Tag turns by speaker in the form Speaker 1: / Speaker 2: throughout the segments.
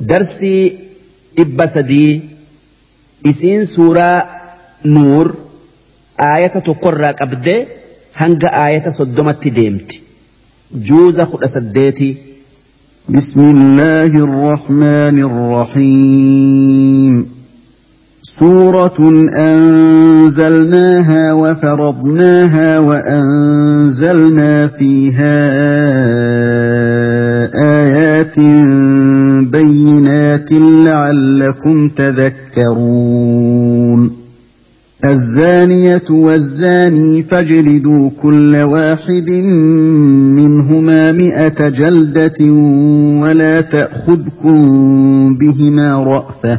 Speaker 1: درسي إبا سدي إسين سورة نور آية تقرى قبدي هنگ آية صدمت ديمتي جوز خد
Speaker 2: بسم الله الرحمن الرحيم سورة أنزلناها وفرضناها وأنزلنا فيها آيات بينات لعلكم تذكرون الزانية والزاني فاجلدوا كل واحد منهما مئة جلدة ولا تأخذكم بهما رأفةٌ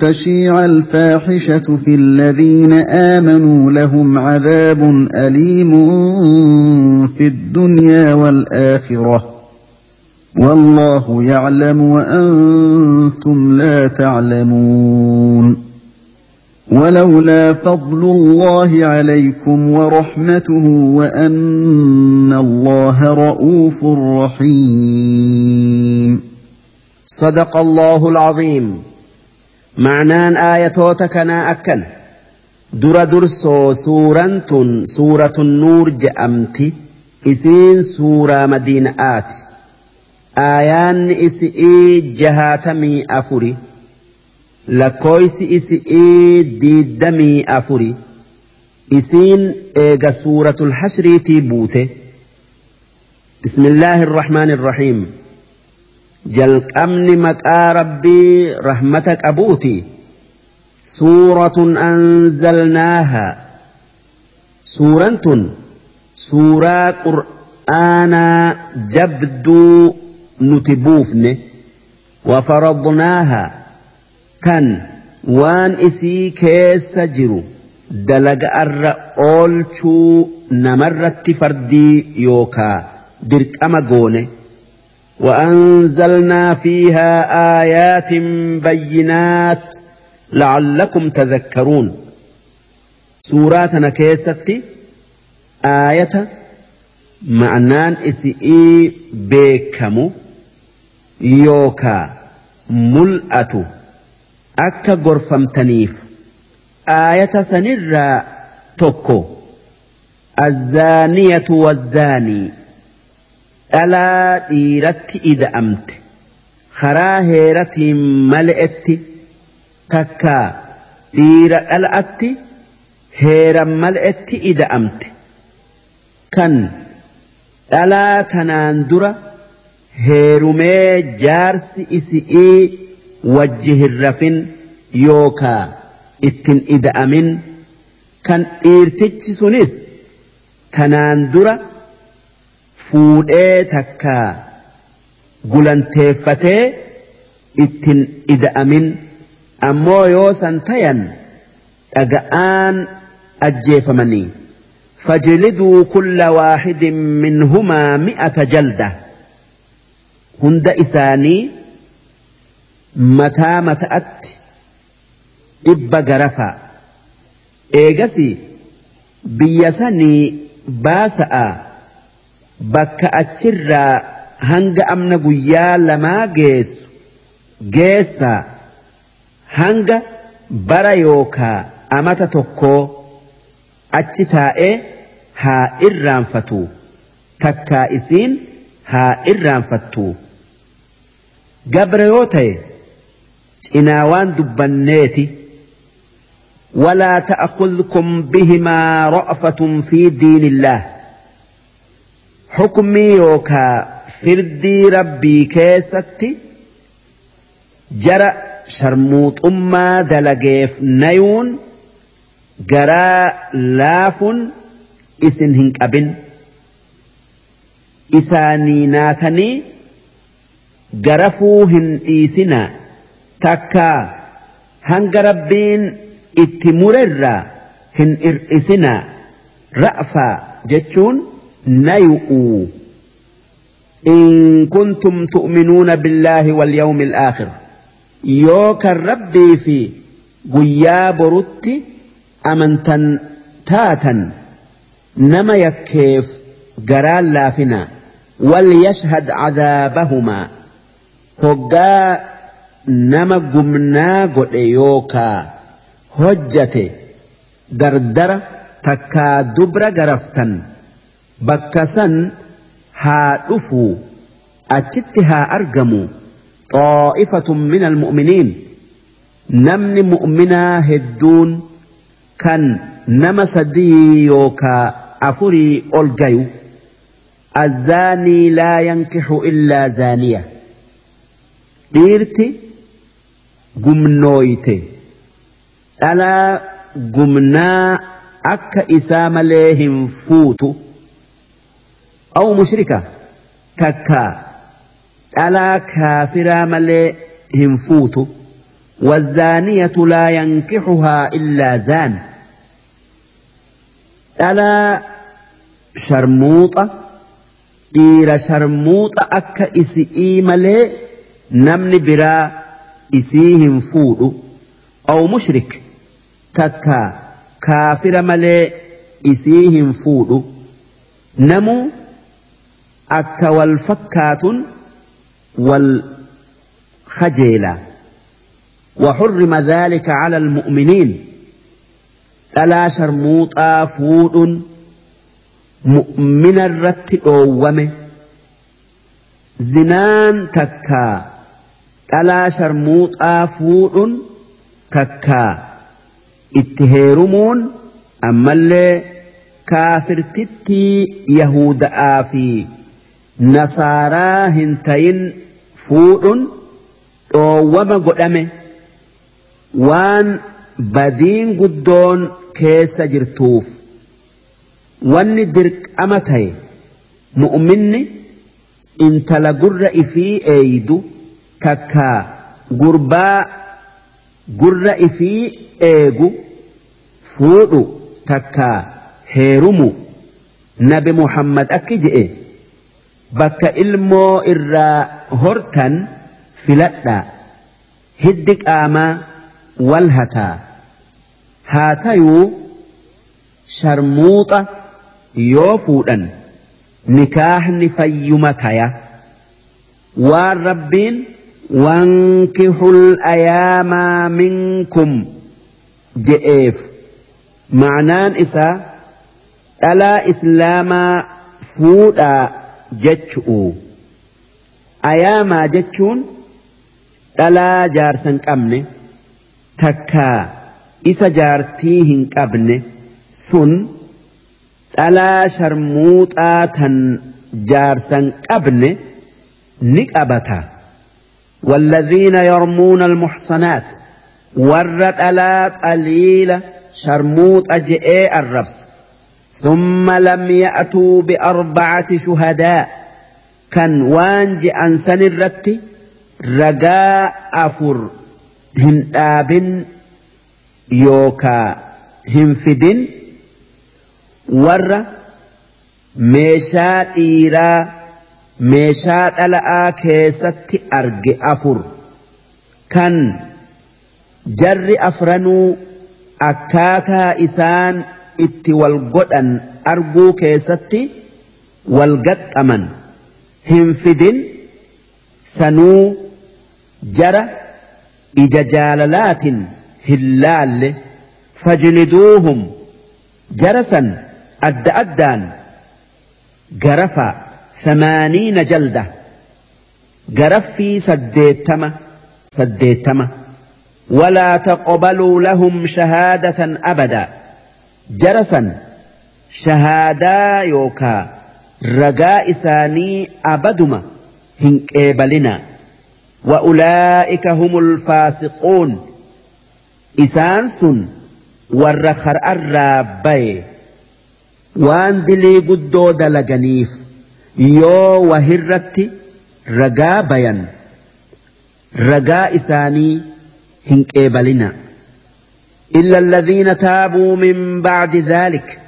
Speaker 2: تشيع الفاحشة في الذين آمنوا لهم عذاب أليم في الدنيا والآخرة والله يعلم وأنتم لا تعلمون ولولا فضل الله عليكم ورحمته وان الله رؤوف رحيم
Speaker 1: صدق الله العظيم Maanaan aayatoota kanaa akkan dura dursoo suuraan tun suuratun nuur ja'amti. isiin suuraa madiina'aati. Aayaanni isii jahaatamii afuri lakkooysi isi'ii diiddamii afuri isiin eega suuratul hashriitii buute. بسم الله الرحمن الرحيم jalqabni maqaa rabbii rahmata qabuuti suuratun anzalnaaha suuraan tun suuraa qur'aanaa jabduu nuti buufne wafaradnaaha tan waan isii keessa jiru dalaga'arra oolchuu namarratti fardii yookaa dirqama goone وأنزلنا فيها آيات بينات لعلكم تذكرون سوراتنا كيستي آية معنان إسئي بيكم يوكا ملأة أكا غرفم تنيف آية سنرى توكو الزانية والزاني dhalaa dhiiratti ida'amte karaa heeratiin mala'etti takka dhiira dhala'atti heeran mala'etti ida'amte kan dhalaa tanaan dura heerumee jaarsi isi'ii wajji hin rafin yookaa ittin ida'amin kan dhiirtichi sunis tanaan dura. fuudhee takka gulanteeffatee ittin ida'amin ammoo yoo san tayan dhaga'aan ajjeefamanii fajiliduu kulla waaxidin minhumaa mi'ata jalda hunda isaanii mataa mata'atti dhibba garafaa eegasi biyya sanii baasa'a bakka achirraa hanga amna guyyaa lamaa geessu geessaa hanga bara yookaa amata tokkoo achi taa'ee haa irraanfatu takkaa isiin haa irraanfattu gabra yoo ta'e cinaa waan dubbanneeti walaa ta'khudkum bihimaa ro'fatun fi diinillaa? xukumii yookaa firdii rabbii keessatti jara sharmuuxummaa dalageef nayuun garaa laafuun isin hin qabin isaanii naatanii garafuu hin dhiisina takkaa hanga rabbiin itti irraa hin ir'isinaa ra'faa jechuun نيؤوا إن كنتم تؤمنون بالله واليوم الآخر يوك الرب في قيا برت أمنتا تاتا نما يكيف قرال لافنا وليشهد عذابهما هجا نما قمنا قد يوكا هجته دردر تكا دبر قرفتا bakka san haa dhufu achitti haa argamu xaa'ifatun min almu'miniin namni mu'minaa hedduun kan nama sadii yookaa afurii ol gayu الزاني لا ينكح إلا زانية dhiirti gumnooyte dhalaa gumnaa akka isaa malee hin fuutu أو مشركة تكا ألا كافرا ملي هنفوت والزانية لا ينكحها إلا زان ألا شرموطة إير شرموطة أكا إسئي ملي نمني برا إسيهم فوت أو مشرك تكا كافر ملي إسيهم فوت نمو akka wal fakkaatuun wal khajeela وحرم ذلك على المؤمنين ألا شرموطا فود مؤمن الرت أوم زنان تكا ألا شرموطا فود تكا اتهيرمون أما اللي كافر تتي يهود آفي nasaaraa hin tayin fuudhun dhoowwama godhame waan badiin guddoon keessa jirtuuf wanni dirqama ta'e mu'minni intala gurra ifii eeydu takka gurbaa gurra ifii eegu fuudhu takka heerumu nabi muhammad akki je'e. bakka ilmoo irraa hortan filadhaa hiddi qaamaa wal hataa haa tayuu sharmuuxa yoo fuudhan nikaahni fayyuma taya waan rabbiin wankixu layaamaa minkum je'eef ma'anaan isaa dhalaa islaamaa fuudhaa jechuu ayaamaa jechuun dhalaa jaarsa hin qabne takkaa isa jaartii hin qabne sun dhalaa sharmuuxaa tan jaarsa hin qabne ni qabata. والذين يرمون المحصنات ور ألا قليل شرموط أجئي الربس summa lamya'a tuubi arbacati shuhadaa kan waan je'ansan irratti ragaa afur hin dhaabin yookaa hin fidin warra meeshaa dhiiraa meeshaa dhala'aa keessatti arge afur kan jarri afranuu akkaataa isaan. itti wal godhan arguu keessatti wal gaqqaman hin fidin sanuu jara ija jaalalaatiin hin laalle fajliduuhum jara san adda addaan garafa thamaaniina jalda garaffii saddeettama saddeettama ولا تقبلوا لهم شهادة أبدا jarasan san shahaadaa yookaa ragaa isaanii abaduma hin qeebalina wa ulaa'ika humul faasiquun isaan sun warra har'arraa baye waan dilii guddoo dalaganiif yoo wahirratti ragaa bayan ragaa isaanii hin qeebalina. إلا الذين تابوا من بعد ذلك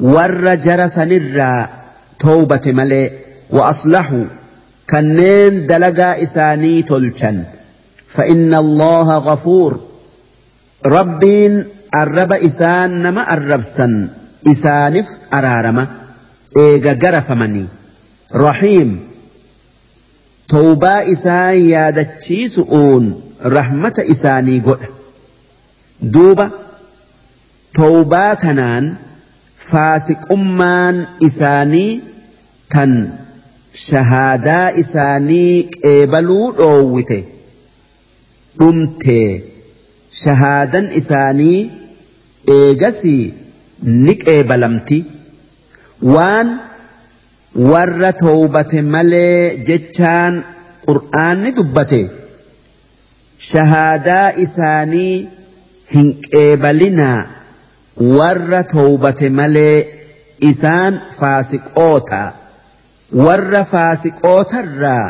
Speaker 1: ور جرس نرى توبة ملئ وأصلحوا كنين دلقا إساني تلشن فإن الله غفور ربين أرب إسان نما أربسن إسانف أرارما إيغا قرف مني رحيم توبا إسان يادتشي سؤون رحمة إساني قل duuba tawbaa kanaan faasiqummaan isaanii tan shahaadaa isaanii qeebaluu dhoowwite dhumte shahaadan isaanii eegasii ni qeebalamti waan warra tawbate malee jechaan qur'aanni dubbate shahaadaa isaanii hin qeebalinaa warra toobate malee isaan faasiqoota warra faasiqootarraa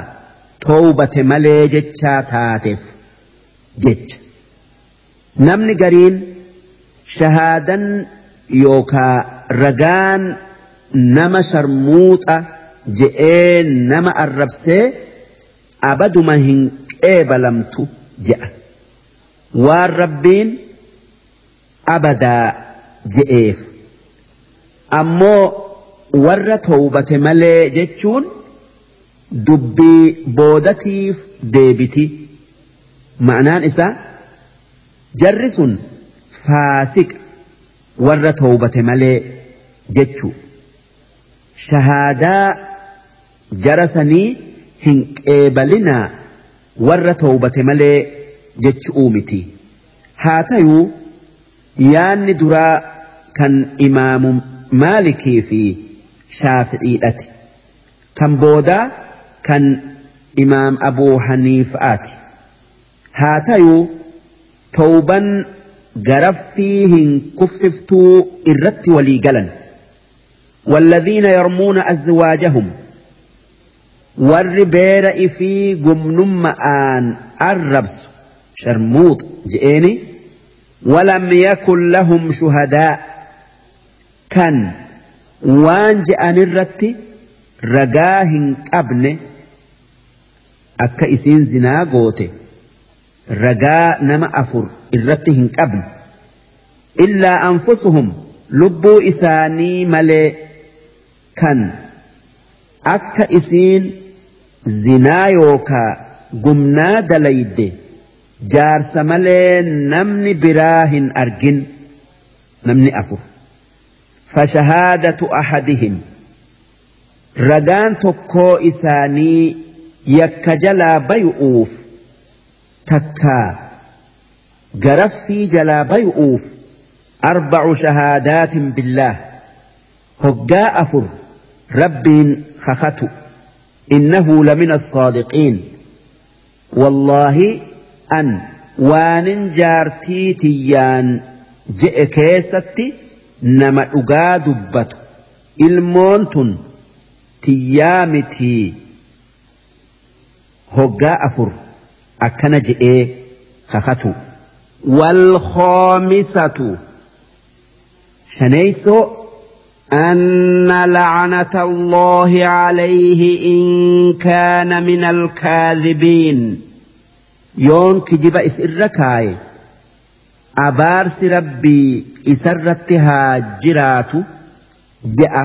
Speaker 1: toobate malee jechaa taateef jecha namni gariin shahaadan yookaa ragaan nama sharmuuxa je'ee nama arrabsee abaduma hin qeebalamtu je'a waan rabbiin. abadaa je'eef ammoo warra towbate malee jechuun dubbii boodatiif deebiti ma'anaan isaa jarri sun faasiqa warra towbate malee jechuu shahaadaa jara sanii hin qeebalinaa warra towbate malee jechu'uu miti haa ta'uu. yaanni duraa kan imaamu maalikii fi shaafi'iidhati kan boodaa kan imaam abuu haniifaati haa tayuu tawban garaffii hin kuffiftuu irratti walii galan والذين يرمون أزواجهم warri beera ifii gumnumma aan arrabsu sharmuuxa je'eeni ولم يكن لهم شهداء كان وان جأن الرت رقاه قبن أكا زنا قوته رقاء نما أفر إرتهن قبن إلا أنفسهم لبو إساني ملي كان أكا زنا يوكا قمنا دليده جار سملين نمني براهن أرجن نمني أفو فشهادة أحدهم رجان تكو إساني يك جلا بيؤوف تكا جرفي جلا بيؤوف أربع شهادات بالله هجا أفر رب خختو إنه لمن الصادقين والله an waanin jaartii tiyyaan je'e keessatti nama dhugaa dubbatu ilmoon tun tiyyaa mitii hoggaa afur akkana je'ee kakatu والخامسة شنيسو أن لعنة الله عليه إن كان من الكاذبين yoon kijiba is irra kaaye abaarsi rabbii isarratti haa jiraatu je'a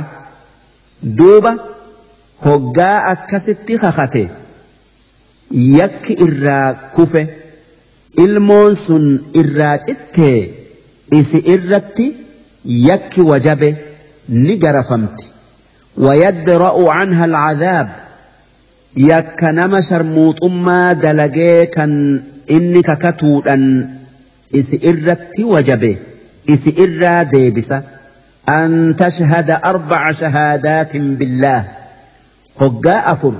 Speaker 1: duuba hoggaa akkasitti kakate yakki irraa kufe ilmoon sun irraa cittee isi irratti yakki wajabe ni garafamti ويدرأ عنها العذاب yakka nama sharmuuxummaa dalagee kan inni kakatuudhan isi irratti wajabe isi irraa deebisa an tashhada arbaca shahaadaatin billaah hoggaa afur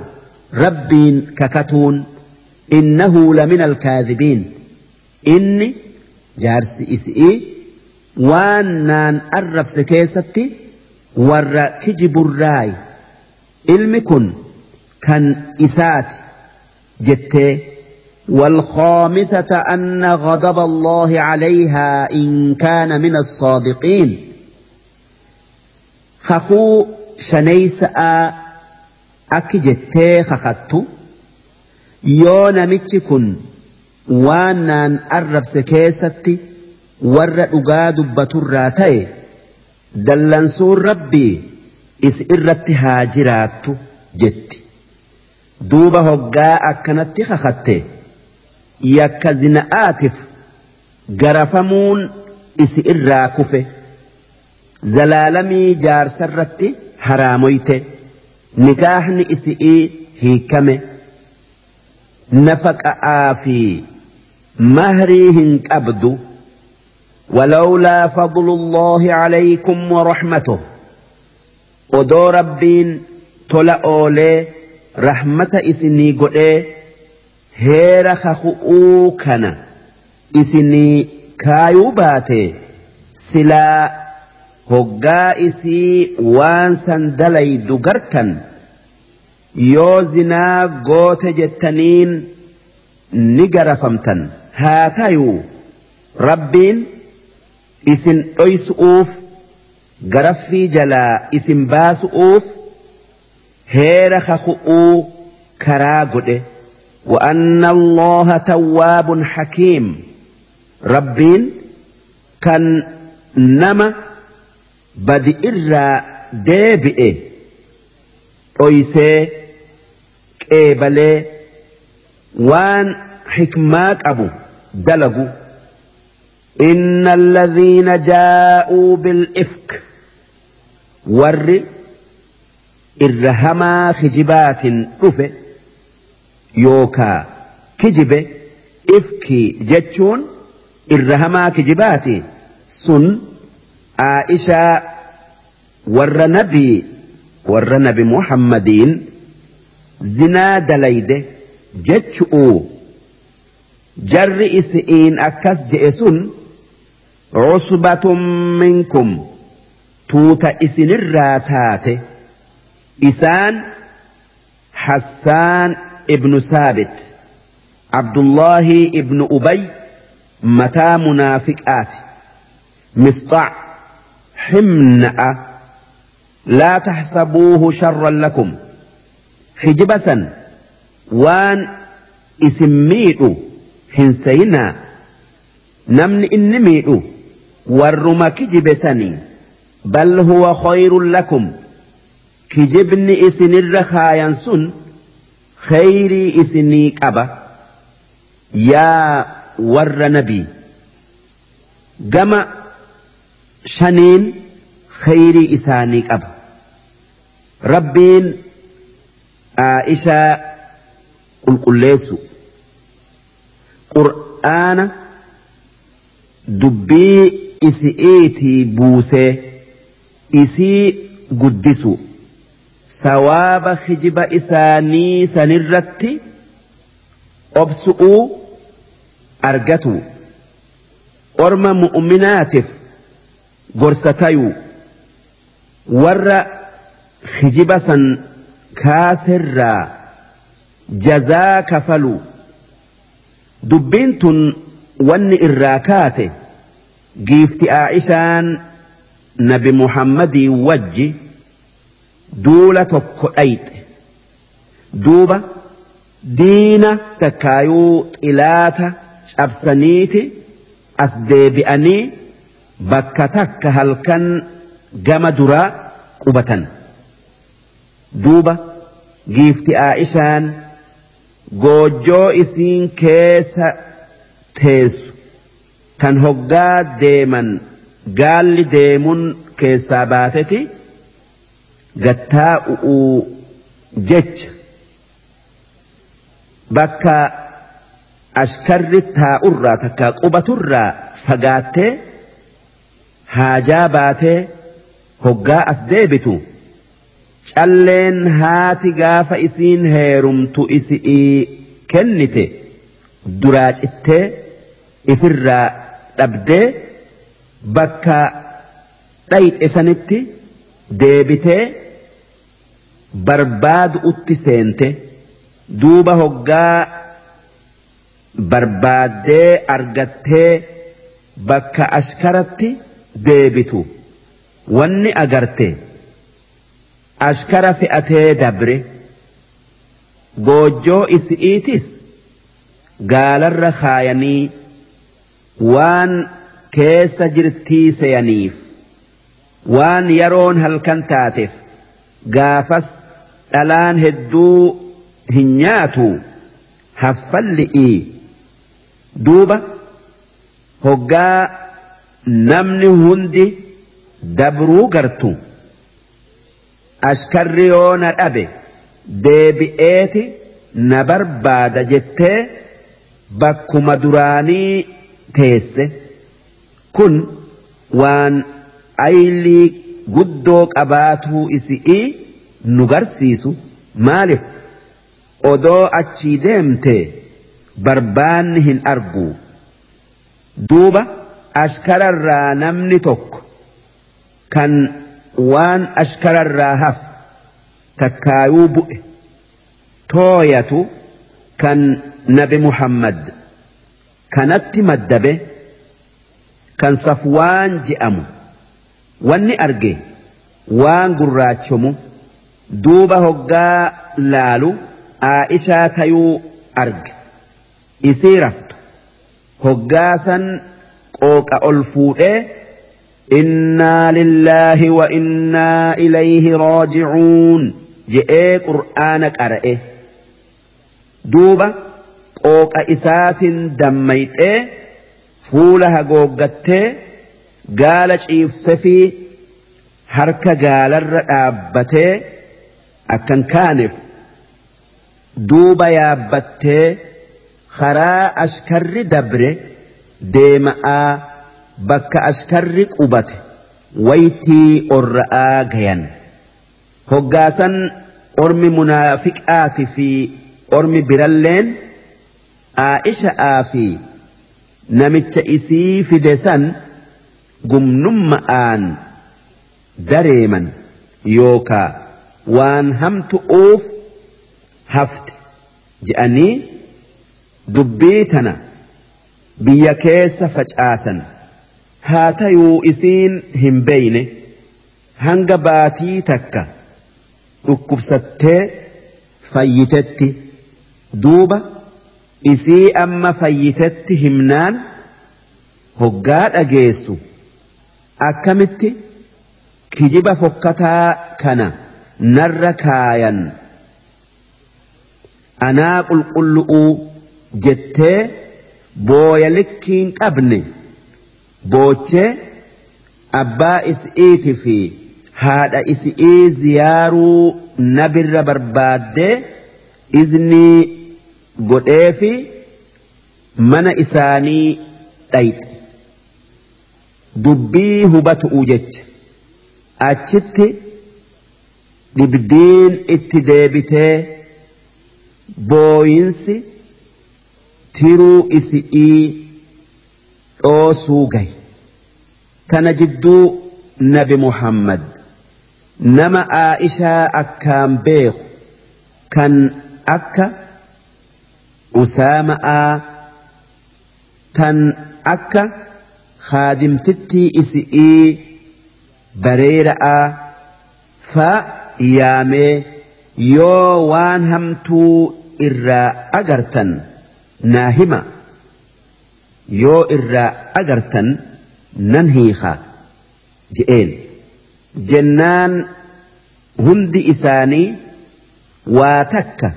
Speaker 1: rabbiin kakatuun innahu lamin alkaadibiin inni jaarsi isi'ii waan naan arrabse keessatti warra kijiburraayi ilmi kun كان إسات جتي والخامسة أن غضب الله عليها إن كان من الصادقين خخو شنيسأ أكي جتي خخت يونا متكن وانان أرب سكيستي warra dhugaa dubbaturraa ta'e dallansoon rabbii is irratti haa jiraattu jetti. duuba hoggaa akkanatti kakatte yakka zina'aatiif garafamuun isi irraa kufe zalaalamii jaarsarratti haraamoyte nikaahni isi'ii hiikame nafaqa'aa fi mahrii hin qabdu ولولا فضل الله عليكم ورحمته odoo rabbiin tola oolee rahmata isinii godhee heera kaku'uu kana isinii kaayuu baate silaa hoggaa isii waan san dalaydu gartan yoo zinaa goote jettaniin ni garafamtan haa tayuu rabbiin isin dhoysu'uuf garaffii jalaa isin baasu'uuf heera kaku'uu karaa godhe وأن الله تواب حكيم ربين كان نما بدي إرى ديبئ أويسي كيبالي وان حكمات أبو دلغو إن الذين جاءوا بالإفك ور irra hamaa kijibaatiin dhufe yookaa kijibe ifki jechuun irra hamaa kijibaati sun aa'ishaa warra nabii warra nabi muhammadiin zinaa dalayde jechu'u jarri isi'iin akkas je'e sun cusbatun minkum tuuta isinirraa taate. إسان حسان ابن ثابت عبد الله ابن أبي متى منافقات مصطع حمنأ لا تحسبوه شرا لكم حجبسا وان اسميئو حنسينا نمن إنميئو ورمك جبسني بل هو خير لكم kijibni isinirra kaayan sun khayrii isinii qaba yaa warra nabii gama shaniin khayrii isaanii qaba rabbiin aa'ishaa qulqulleessu qur'aana dubbii isi'iitii buusee isii guddisu sawaaba hijiba isaanii sanirratti obsu'uu argatu orma mu'minaatiif gorsa tayuu warra hijiba san kaaserraa jazaa kafalu dubbiin tun wanni irraa kaate giifti aa'ishaan nabi muhammadii wajji duula tokko dhayxe duuba diina takkaayuu xilaata cabsaniiti as deebi'anii bakka takka halkan gama duraa qubatan duuba giifti aa'ishaan goojoo isiin keessa teessu kan hoggaa deeman gaalli deemuun keessaa baateti gattaa'uu jecha bakka ashkarri taa'urraa takka qubaturraa fagaattee haajaa baatee hoggaa as deebitu calleen haati gaafa isiin heerumtu isi'ii kennite duraa cittee ifirraa dhabdee bakka dhayxe sanitti. deebitee barbaadu utti seente duuba hoggaa barbaaddee argattee bakka ashkaratti deebitu wanni agarte ashkara fe'atee dabre goojjoo isi'iitis gaalarra kaayanii waan keessa jirtii seyaniif waan yeroon halkan taateef gaafas dhalaan hedduu hin nyaatu haffalli'i duuba hoggaa namni hundi dabruu gartu ashkarri yoo na dhabe deebi'eeti na barbaada jettee bakkuma duraanii teesse kun waan aylii guddoo qabaatuu isi'i nu garsiisu maalif odoo achii deemte barbaanni hin argu duuba ashkararraa namni tokko kan waan ashkararraa hafe takkaayuu bu'e tooyatu kan nabi muhammad kanatti maddabe kan safwaan je'amu wanni arge waan gurraachomu duuba hoggaa laalu aa'ishaa tayuu arge isii raftu san qooqa ol fuudhee innaa lillaahi wa innaa ilayhi raajicuun je'ee qur'aana qara'e duuba qooqa isaatiin dammayxee fuula hagooggattee gaala ciibse fi harka gaalarra dhaabbatee akkan kaaneef duuba yaabbattee karaa ashkarri dabre deema'aa bakka ashkarri qubate waytii orra'aa gayan hoggaasan ormi munaafiqaati fi ormi biralleen aa'isha'aa fi namicha isii fide san gumnumma'aan dareeman yookaa waan hamtu'uuf hafte je'anii dubbii tana biyya keessa facaasan haa tayuu isiin hin beyne hanga baatii takka dhukkubsattee fayyitetti duuba isii amma fayyitetti himnaan hoggaa dhageessu. akkamitti kijiba fokkataa kana narra kaayan anaa qulqullu'uu jettee booya likkiin qabne boochee abbaa is'iiti fi haadha is'ii ziyaaruu nabirra barbaaddee iznii godhee fi mana isaanii dhayxe. dubbii hubatu'u jecha achitti dibdiin itti deebitee booyinsi tiruu isi'ii dhoosuu gaye tana jidduu nabi muhammad nama aa'ishaa akkaan beeku kan akka usaama'aa tan akka haadimtittii isi'ii bareeda'aa fa yaamee yoo waan hamtuu irraa agartan naa hima yoo irraa agartan nan hiika je'een jennaan hundi isaanii waa takka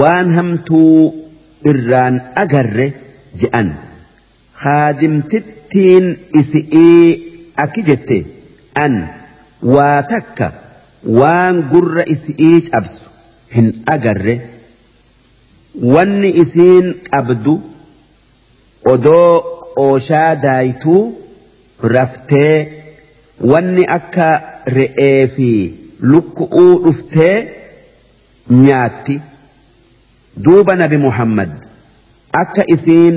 Speaker 1: waan hamtuu irraan agarre je'an haadimtitti tiin isi'ii akki jette an waa takka waan gurra isi'ii cabsu hin agarre wanni isiin qabdu odoo qooshaa daayituu raftee wanni akka re'ee fi lukku'uu dhuftee nyaatti duuba nabi muhammad akka isiin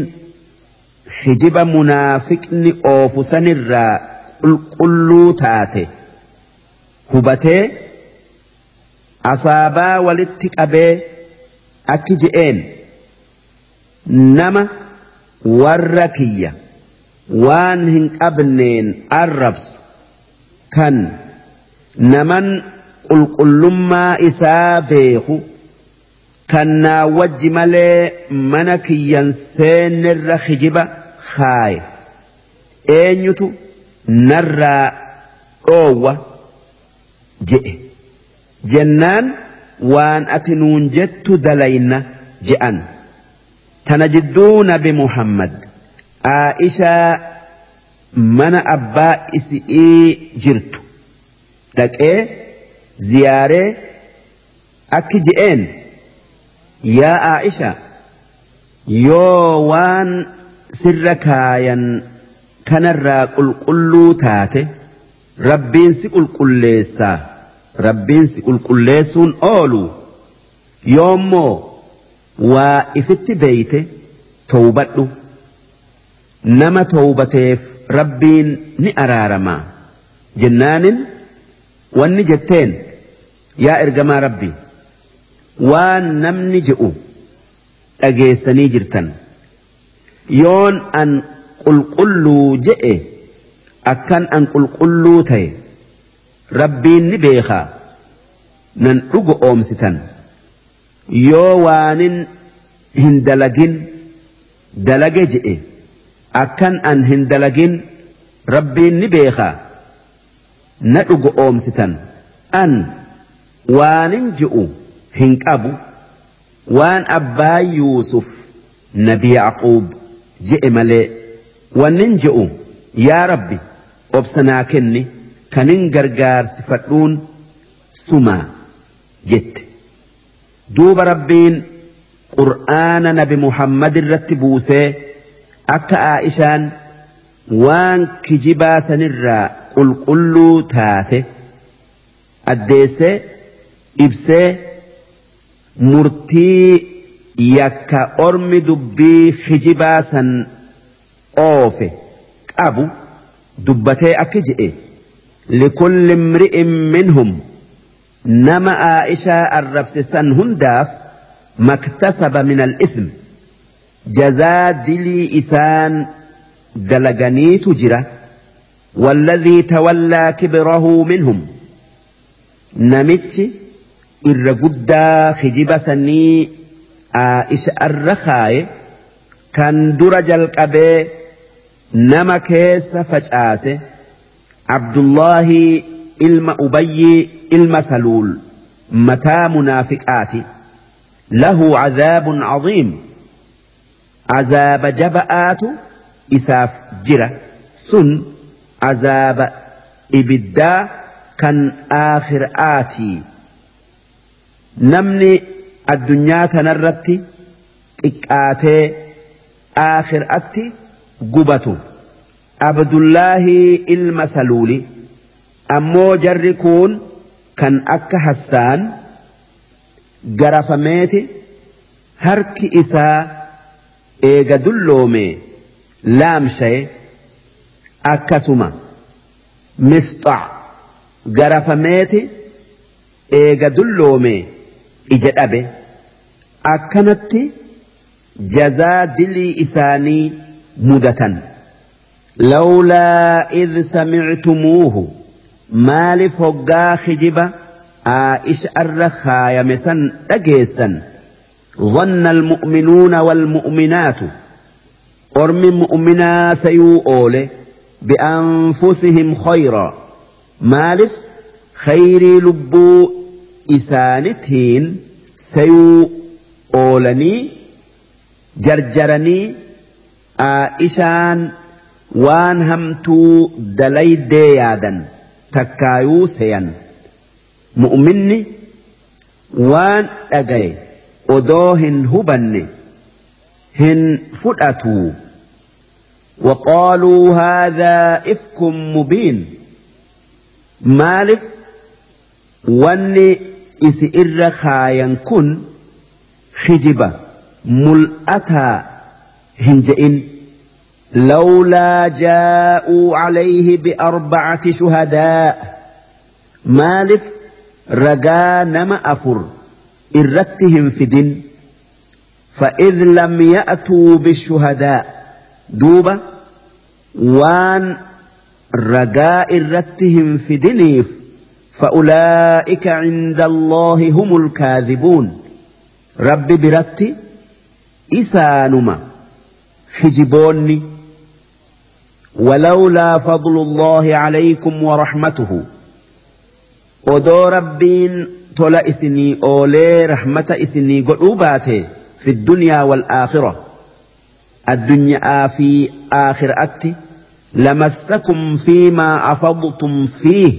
Speaker 1: hijiba munaafiqni oofu sanirraa qulqulluu taate hubatee asaabaa walitti qabee akki je'een nama warra kiyya waan hin qabneen arrabsu kan naman qulqullummaa isaa beeku kan naa wajji malee mana kiyyan seenerra hijiba haay eenyutu narraa dhoowwa je'e jennaan waan ati nuun jettu dalayna je'an tana jidduu nabi muhammad aa'ishaa mana abbaa isi'ii jirtu dhaqee ziyaaree akki je'een yaa aa'ishaa yoo waan sirra kaayan kanarraa qulqulluu taate rabbiin si qulqulleessaa rabbiin si qulqulleessuun oolu yoommoo waa ifitti beeyte towbadhu nama towbateef rabbiin ni araarama jennaanin wanni jetteen yaa ergamaa rabbi waan namni je'u dhageessanii jirtan. yoon an qulqulluu je'e akkan an qulqulluu ta'e rabbiin ni beekaa nan dhugo oomsitan yoo waanin hin dalagin dalage je'e akkan an hin dalagin rabbiin ni beekaa na dhugo oomsitan an waanin ji'u hin qabu waan abbaa yuusuf nabi yaaquub je'e malee wannin je'u yaa rabbi obsanaa kenni kanin gargaarsifadhuun sumaa jette duuba rabbiin qur'aana nabi muhammad irratti buusee akka aa'ishaan waan kijibaa sanirraa qulqulluu taate addeessee ibsee murtii yakka ormi dubbii hijibaa san oofe qabu dubbatee akki je'e likulli imri'in minhum nama aa'ishaa arrabse san hundaaf maktasaba min al-ithm jazaa dilii isaan dalaganiitu jira والذي تولى كبره منهم نمتش إر قدا خجب سني isa irra kaaye kan dura jalqabee nama keessa facaase abdullahi ilma ubayyii ilma saluul mataa munaafiqaati lahu cadaabun cadiim azaaba jaba'aatu isaaf jira sun azaaba ibiddaa kan aakhir'aatii namni addunyaa tanarratti xiqqaatee aakhiraatti gubatu abdullaahi ilma saluuli ammoo jarri kun kan akka hassaan garafameeti harki isaa eega dulloomee laamshaye akkasuma misxaa garafameeti eega dulloomee ija dhabe. akkanatti jazaa dilii isaanii mudatan lawlaa id samictumuuhu maaliif hoggaa kijiba aa'isha irra kaayame san dhageessan ظن المؤمنون والمؤمنات أرم مؤمنا سيؤول بأنفسهم خيرا مالف خير لبو إسانتين سيؤول oolanii jarjaranii isaan waan hamtuu dalaydee yaadan takkaayuu seyan mu'minni waan dhagaye odoo hin hubanne hin fudhatuu وقالوا هذا إفك مبين مالف واني إسئر خاين كن خجبة ملأتا هنجئن لولا جاءوا عليه بأربعة شهداء مالف رجا نما أفر إرتهم في دن فإذ لم يأتوا بالشهداء دوبا وان رجاء إرتهم في دنيف فأولئك عند الله هم الكاذبون rabbi biratti isaanuma hijiboonni ولولا فضل الله
Speaker 3: عليكم ورحمته odoo rabbiin tola isinii oolee rahmata isinii godhuu baate fi dunyaa wal aakhira addunyaa fi aakhiraatti lamassakum fiimaa afadtum fiih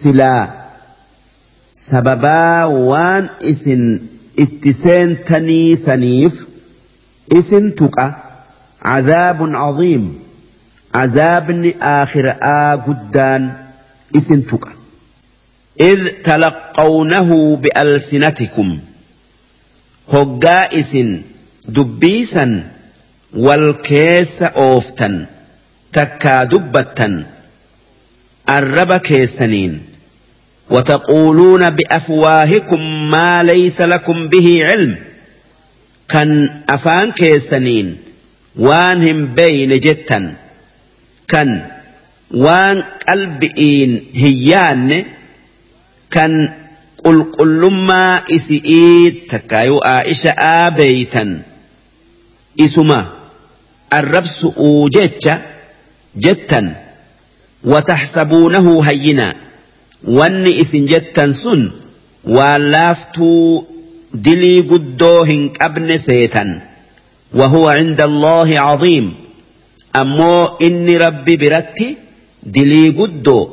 Speaker 3: silaa sababaa waan isin itti تني سنيف isin tuqa عذاب عظيم عذاب آخر آجدان إسن تقى إذ تلقونه بألسنتكم هجائس إسن دبيسا والكيس أوفتا تكا دبتا الرب كيسنين وتقولون بأفواهكم ما ليس لكم به علم كان أفان كيسنين وانهم بين جتا كان وان قلبئين هيان كان قل قلما إسئيد تكايو آئشة آبيتا إسما الربس أوجتا جتا وتحسبونه هينا wanni isin jettan sun waan laaftuu dilii guddoo سيتن وهو عند الله عظيم أمو إني ربي برتي دلي قدو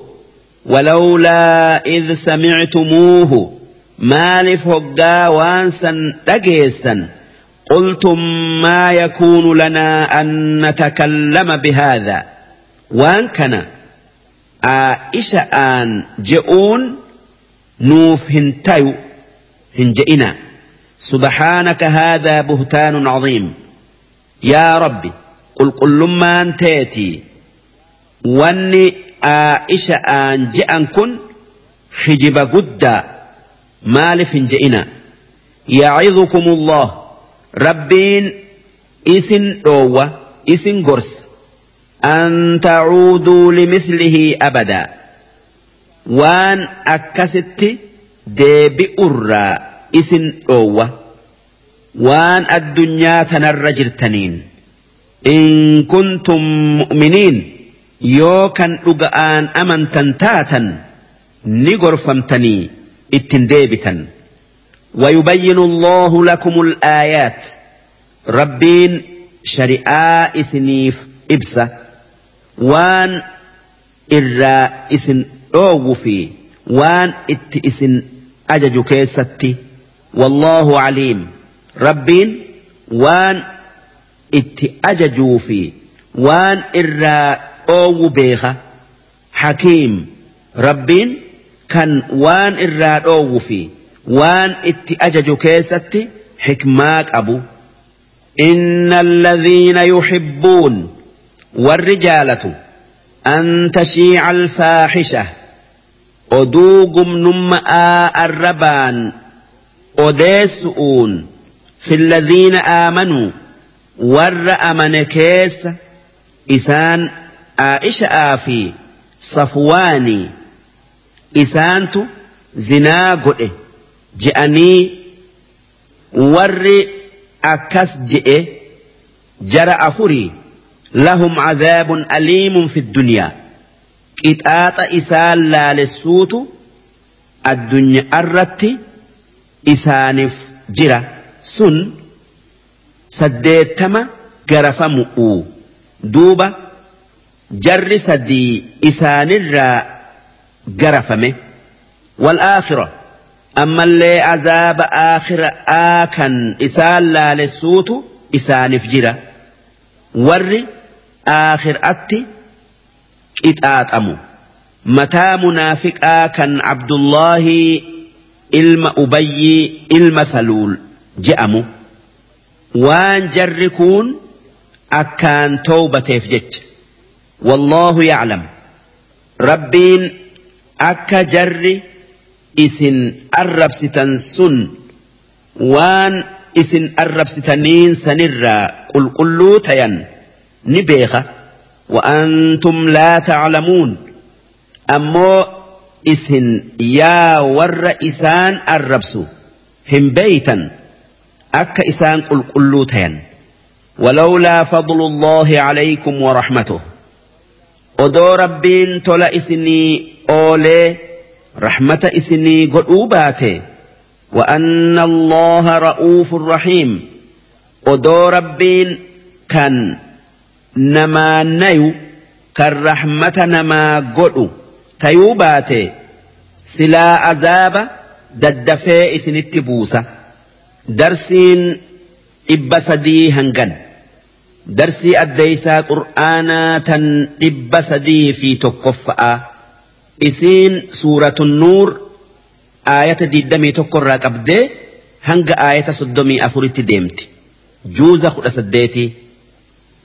Speaker 3: ولولا إذ سمعتموه مالف هقا وانسا لقيسا قلتم ما يكون لنا أن نتكلم بهذا وان كان aa'isha aan je'uun nuuf hin tayu hin je'ina subhaanaka haadhaa buhtaanun caziim yaa rabbi qulqullummaan teetii wanni aa'isha aan je'an kun hijiba guddaa maaliif hin je'ina yacidukum allah rabbiin isin dhoowwa isin gorsa أن تعودوا لمثله أبدا وان أكست ديبئر إسن أوة وان الدنيا تنر إن كنتم مؤمنين يو كان dhuga'aan amantan تنتاتا ni gorfamtanii ittin ويبين الله لكم الآيات ربين شرعاء سنيف إبسه waan irraa isin dhoowwu fi waan itti isin ajaju keessatti wallaahu aliim rabbiin waan itti ajajuu fi waan irraa dhoowwu beeka hakiim rabbiin kan waan irraa dhoowwu fi waan itti ajaju keessatti xikmaa qabu. إن الذين يحبون والرجالة أن تشيع الفاحشة أدوغم نمأ الربان أديسؤون في الذين آمنوا ور أمن كيس إسان عائشة آفي صفواني إسانت زنا جأني ور أكس جئ جرأ فري لهم عذاب أليم في الدنيا إتآت إسال لا للسوت الدنيا أرت إسانف جرا سن سديتما قرف مؤو دوبا جر سدي إسان الرا قرفمه والآخرة أما اللي عذاب آخر آكن إسال لا للسوت إسانف جرا وَرِّ aakhir'atti qixaaxamu mataa munaafiqaa kan Abdullaahii ilma Ubayyii ilma Saluul je'amu waan jarri kuun akkaan toobateef jecha wallaahu yaclam rabbiin akka jarri isin arrabsitan sun waan isin arrabsitaniin sanirraa qulqulluu tayan. ni beeka wa'antum laa taclamuun ammoo isin yaa warra isaan arrabsu hin beeytan akka isaan qulqulluu tayan ولولا فضل الله عليكم ورحمته odoo rabbiin tola isinii oolee rahmata isinii godhuu baate وأن الله رؤوف رحيم odoo rabbiin kan namaa nayu kan rahmata namaa godhu tayuu baate silaa azaaba daddafee isinitti buusa darsiin dhibba sadii hangan darsii addeeysaa qur'aanaa tan dhibba sadii fi tokkoffa'a isiin suuratun nuur aayata diddamii tokko irraa qabdee hanga aayata soddomii afuritti deemti juuza kudha saddeetii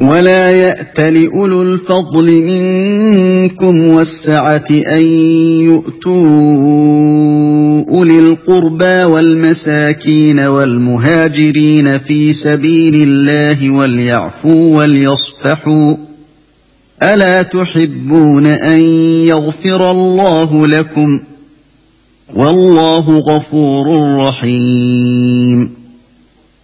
Speaker 4: ولا يات لاولو الفضل منكم والسعة أن يؤتوا أولي القربى والمساكين والمهاجرين في سبيل الله وليعفوا وليصفحوا ألا تحبون أن يغفر الله لكم والله غفور رحيم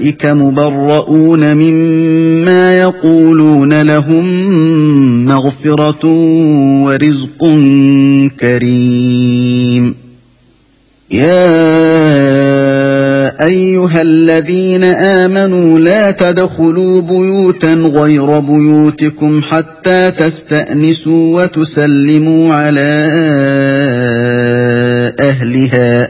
Speaker 4: أولئك مبرؤون مما يقولون لهم مغفرة ورزق كريم يا أيها الذين آمنوا لا تدخلوا بيوتا غير بيوتكم حتى تستأنسوا وتسلموا على أهلها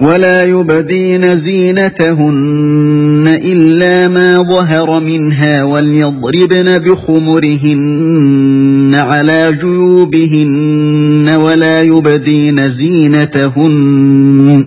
Speaker 4: ولا يبدين زينتهن إلا ما ظهر منها وليضربن بخمرهن على جيوبهن ولا يبدين زينتهن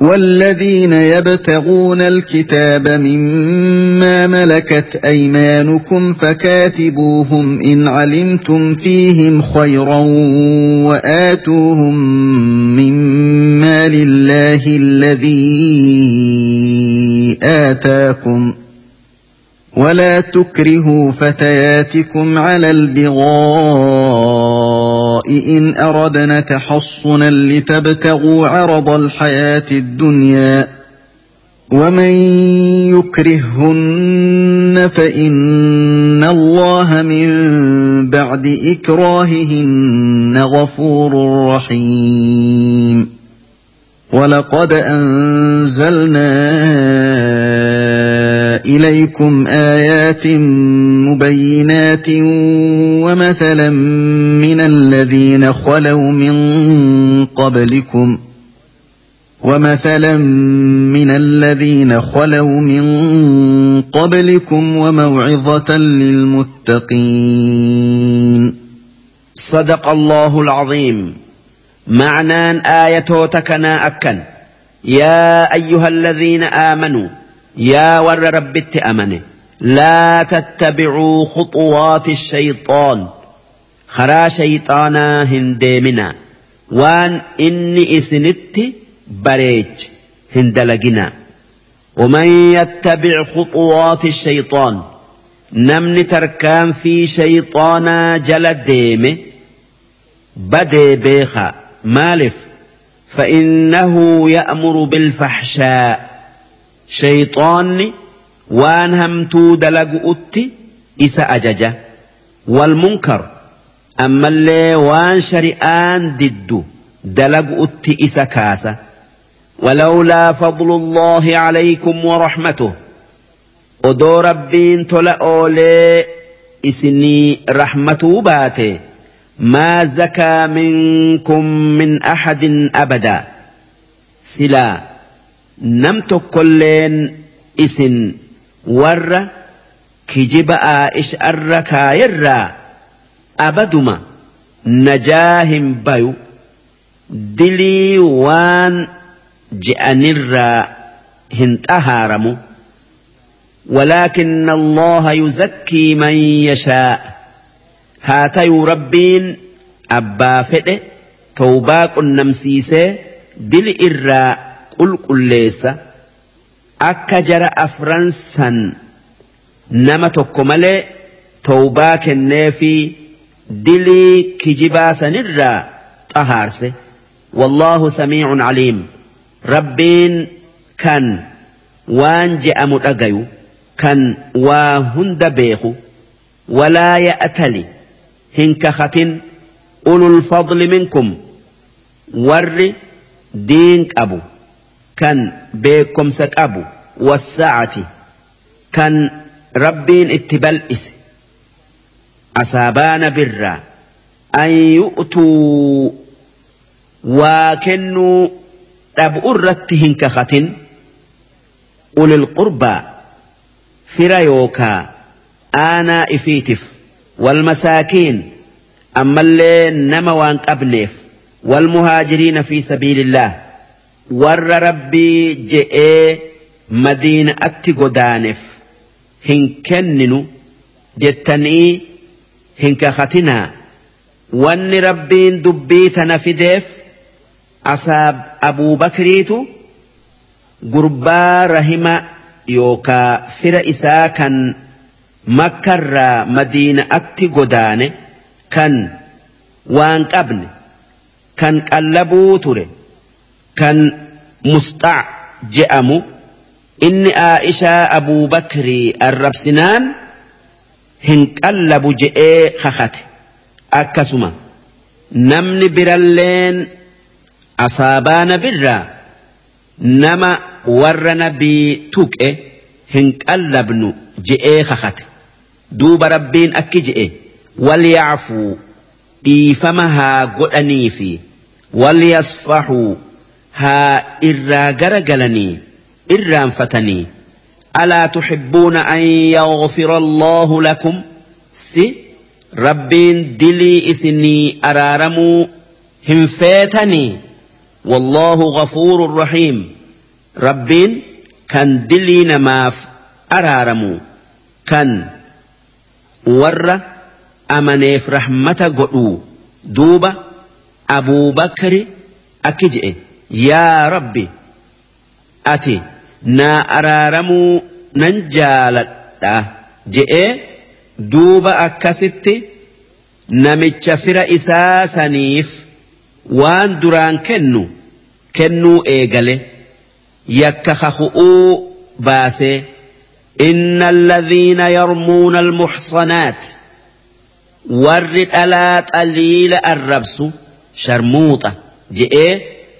Speaker 4: والذين يبتغون الكتاب مما ملكت ايمانكم فكاتبوهم ان علمتم فيهم خيرا واتوهم مما لله الذي اتاكم ولا تكرهوا فتياتكم على البغار إن أردنا تحصنا لتبتغوا عرض الحياة الدنيا ومن يكرههن فإن الله من بعد إكراههن غفور رحيم ولقد أنزلنا إليكم آيات مبينات ومثلا من الذين خلوا من قبلكم ۖ ومثلا من الذين خلوا من قبلكم وموعظة للمتقين
Speaker 3: صدق الله العظيم معنى آية تكنا أكن يا أيها الذين آمنوا يا ور رب التأمن لا تتبعوا خطوات الشيطان خرا شيطانا هنديمنا وان إني إسنت بريج هندلقنا ومن يتبع خطوات الشيطان نمن تركان في شيطانا jala ديم بدي بيخا مالف فإنه يأمر بالفحشاء shayxoonni waan hamtuu dalagu'utti isa ajaja walmunkar ammallee waan shari'aan diddu dalagu'utti isa kaasa ولولا فضل الله عليكم ورحمته odoo rabbiin tola oolee isinii rahmatuu baate maa zakaa minkum min ahadin abadaa silaa nam tokkolleen isin warra kijiba aa'isharra kaayerraa abaduma najaa hin bayu dilii waan je'anirraa hin xahaaramu ولكن الله يزكي من يشاء هاتي ربين أبا فئه توباق النمسيسة دل إرّا qulqulleessa akka jara afran san nama tokko malee tawbaa kennee fi dilii kijibaa sanirraa xahaarse wallaahu samiicun caliim rabbiin kan waan je'amu dhagayu kan waa hunda beeku walaa ya'tali hin kahatin ulul fadli minkum warri diin qabu كان بيكم سكابو والساعة كان ربين اتبال إس أصابان برا أن يؤتوا وكنوا تبؤ الرتهن كختن أولي القربى فرايوكا أنا إفيتف والمساكين أما اللي نما وان قبلف والمهاجرين في سبيل الله warra rabbii je'ee madiinaatti godaaneef hin kenninu jettanii hin kakatinaa wanni rabbiin dubbii tana fideef asaab abuubakriitu gurbaa rahima yookaa fira isaa kan makkarraa madiinaatti godaane kan waan qabne kan qallabuu ture. kan musxaa je'amu inni Aishaa Abuu Bakrii arrabsinaan hin qallabu je'ee kakate akkasuma namni biralleen asaabaa nabirraa nama warra nabii tuqe hin qallabnu je'ee kakate duuba rabbiin akki je'e walyacfuu dhiifama haa godhanii fi walyasfaxuu ها إرّا قرقلني إرّا فتني ألا تحبون أن يغفر الله لكم سي ربين دلي إسني أرارمو فاتني والله غفور رحيم ربين كان دلي نماف أرارمو كان ور أمنيف رحمة قلو دوبة أبو بكر أكجئ yaa rabbi ati naa araaramuu nan jaaladha je'ee duuba akkasitti namicha fira isaa saniif waan duraan kennu kennuu eegale yakka hahu'uu baasee إن الذين يرمون المحصنات ورد ألات أليل الربس شرموطة جئ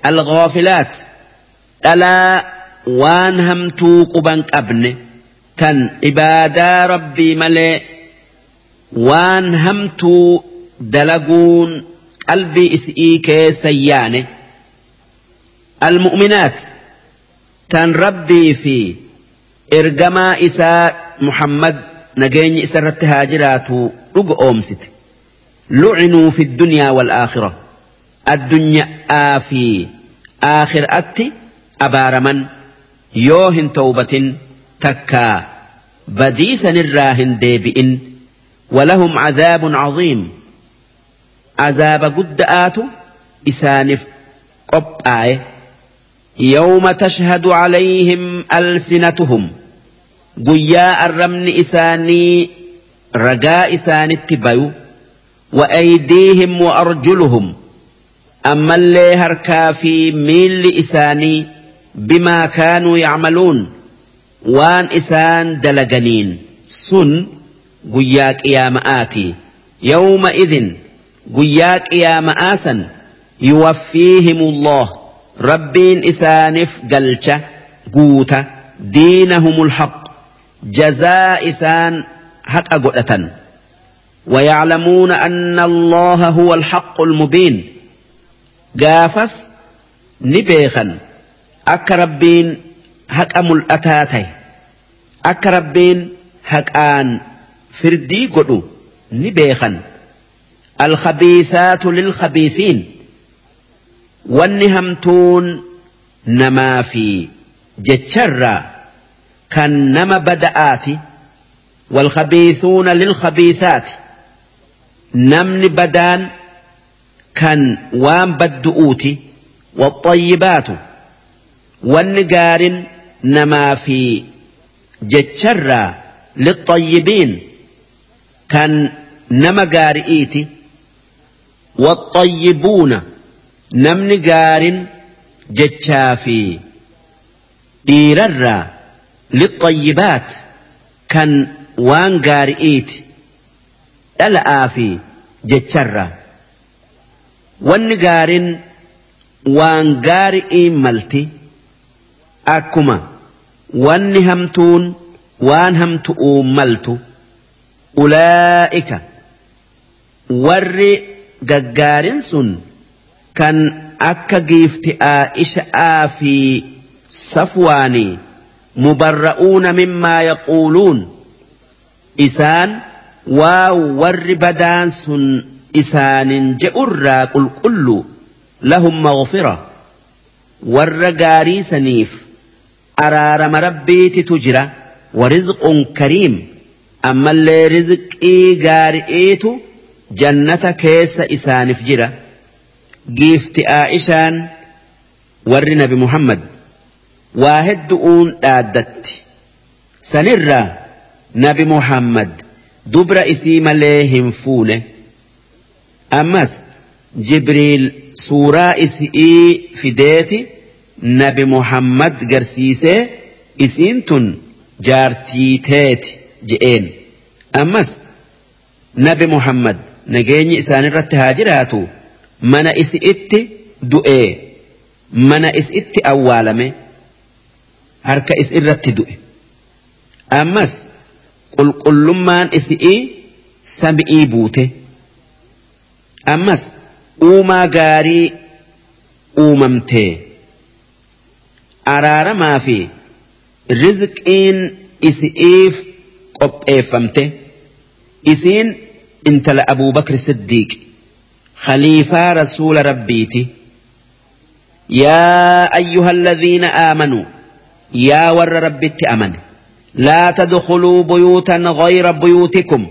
Speaker 3: الغافلات ألا وانهم توقبن قبن كان عبادة ربي ملئ وانهم تو دلقون قلبي إسئيك سيانة المؤمنات كان ربي في إرجما إساء محمد نجيني إسرت هاجرات رق أمسك لعنوا في الدنيا والآخرة الدنيا آفي آخر أتي أبارمن يوهن توبة تكا بديسا الراهن ديبئن ولهم عذاب عظيم عذاب قد آتو إسانف قب آي يوم تشهد عليهم ألسنتهم قياء الرمن إساني رجاء إساني التبايو وأيديهم وأرجلهم ammallee harkaa fi miilli isaanii bimaa kaanuu yacmaluun waan isaan dalaganiin sun guyyaa qiyaama'aati yawma idin guyyaa qiyaama'aa san yuwaffiihimullah rabbiin isaanif galcha guuta diinahumul haq jazaa isaan haqa godhatan ويعلمون أن الله هو الحق المبين gaafas ni beekan akka rabbiin haqa mul'ataa ta'e akka rabbiin haqaan firdii godhu ni beekan alkhabiisaatu lilkhabiisiin wanni hamtuun namaa fi jecharraa kan nama bada'aati walkhabiisuuna lilkhabiisaati namni badaan كان وان بدؤوتي والطيبات والنقار نما في جتشرى للطيبين كان نما قارئيتي والطيبون نم قار جتشافي dhiirarraa للطيبات كان وان قارئيتي الآفي fi جتشرى Wanni gaariin waan gaarii malti akkuma wanni hamtuun waan hamtu'uu maltu ulaa'ika warri gaggaarin sun kan akka giifti'aa isha'aa fi safwaanii mubarra'uuna mimmaa yaquuluun isaan waa warri badaan sun isaanin je'urraa qulqullu lahum maghfira warra gaarii saniif araarama rabbiititu jira warizqun kariim ammallee rizqii gaari'iitu jannata keessa isaaniif jira giifti aa'ishaan warri nabi muhammad waa heddu'uun dhaaddatti sanirraa nabi muhammad dubra isii malee hin fuune. ammas jibriil suuraa isii fideeti nabi muhammad garsiisee isiin tun jaartiiteeti teeti je'een ammas nabi muhammad nageenyi isaanirratti haa jiraatu mana isi'itti du'ee mana isi'itti awwaalame harka isirratti du'e ammas qulqullummaan isi'ii sami'ii buute. أمس أوما غاري أوممتي أرار ما في رزق إن إسئيف قب إفمتي إسين انت لأبو بكر الصديق خليفة رسول ربيتي يا أيها الذين آمنوا يا ور ربيتي أمن لا تدخلوا بيوتا غير بيوتكم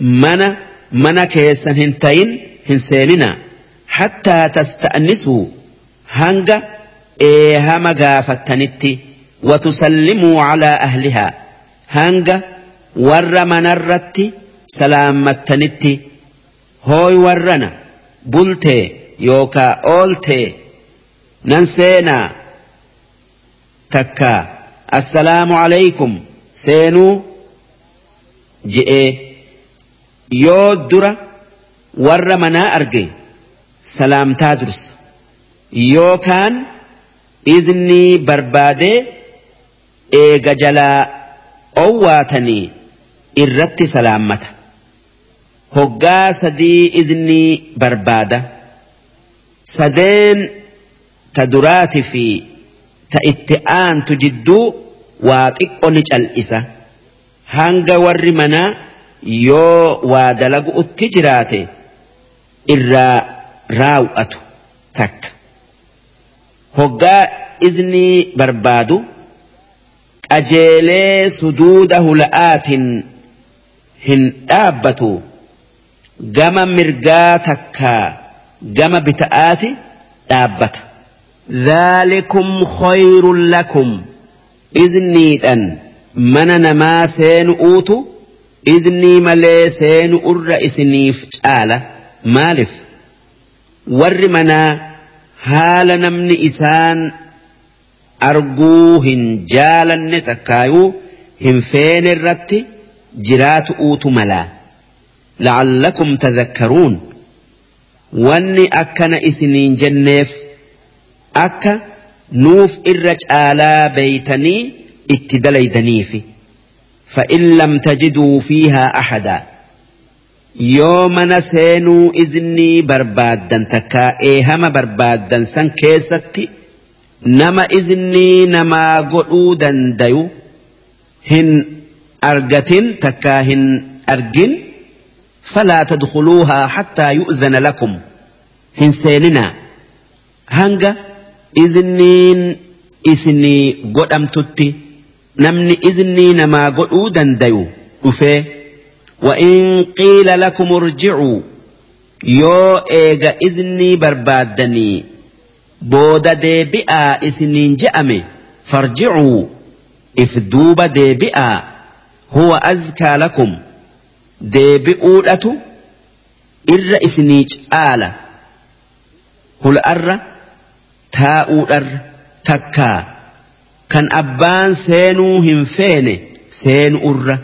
Speaker 3: من من كيسن هنتين hin seenina hattaa tasta'nisuu hanga eehama gaafattanitti watusallimuu calaa ahlihaa hanga warra manarratti salaammattanitti hooy warrana bultee yookaa ooltee nan seenaa takka assalaamu alaykum seenuu je'ee yoo dura warra manaa arge salaamtaa dursa yookaan iznii barbaadee eega jalaa owwaatanii irratti salaammata hoggaa sadii iznii barbaada sadeen ta duraati fi ta itti aantu jidduu waa xiqqo ni cal'isa hanga warri manaa yoo waa dalagu utti jiraate irraa raawatu takka hoggaa iznii barbaadu qajeelee suduuda hulaa hin dhaabbatu gama mirgaa takkaa gama bita'aati dhaabbata. zaalikum hoy rulakum. Izniidhan mana namaa seenu uutu iznii malee seenu urra isiniif caala. maaliif warri manaa haala namni isaan arguu hin jaalanne takkaayuu hin feene irratti jiraatu uutu malaa la'allakum tadhakkaruun wanni akkana isiniin jenneef akka nuuf irra caalaa beeytanii itti dalaydaniifi fa'in lam tajiduu fiihaa ahadaa yoo mana seenuu izinii barbaaddan takkaa eehama barbaadan san keessatti nama izinii namaa godhuu dandayu hin argatin takkaa hin argin falaa tadkuluuhaa hattaa yu'zana lakum hin seeninaa hanga iziniin isinii godhamtutti namni izinii namaa godhuu dandayu dhufee. in qiila lakum ارجعوا yoo eega iznii barbaaddanii booda deebi'aa isiniin je'ame farjicuu if duuba deebi'aa huwa azkaa lakum deebi'uudhatu irra isinii caala hul'arra taa'uudharra takkaa kan abbaan seenuu hin feene seenu urra.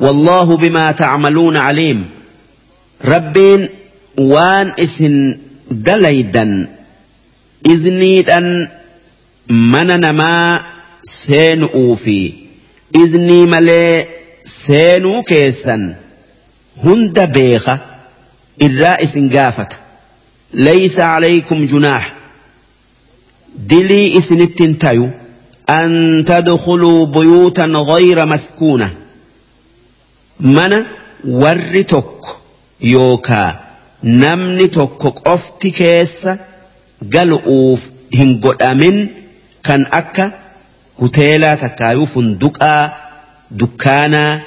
Speaker 3: والله بما تعملون عليم ربين وان اسن دليدا إذنيدا من نما سين اوفي إذني ملي سين كيسا هند بيخة الرائس قافت ليس عليكم جناح دلي إسن التنتيو أن تدخلوا بيوتا غير مسكونة mana warri tokko yookaa namni tokko qofti keessa gal'uuf hin godhamin kan akka huteelaa takkaayuu funduqaa dukkaanaa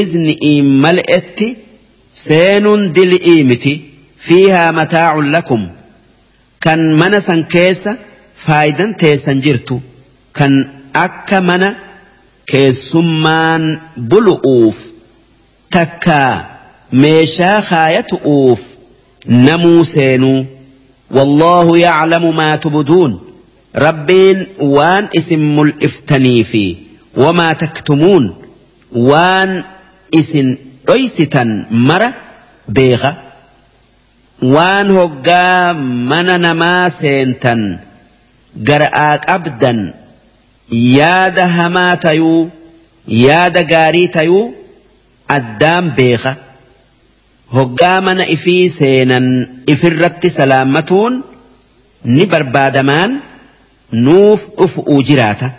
Speaker 3: izni'iin mal'etti seenuun dil'ii miti fiihaa mataacun lakum kan mana san keessa faayidan teessan jirtu kan akka mana keessummaan bulu'uuf. takkaa meeshaa kaayatuu namuu seenuu wallaahu yaclamu maa tubduun rabbiin waan isin mul'iftanii fi wamaa taktumuun waan isin dhoysitan mara beeka waan hoggaa mana namaa seentan gar'aa qabdan yaada hamaa tayuu yaada gaarii tayuu addaan beeka hoggaa mana ifii seenan ifirratti salaammatuun ni barbaadamaan nuuf dhufu jiraata.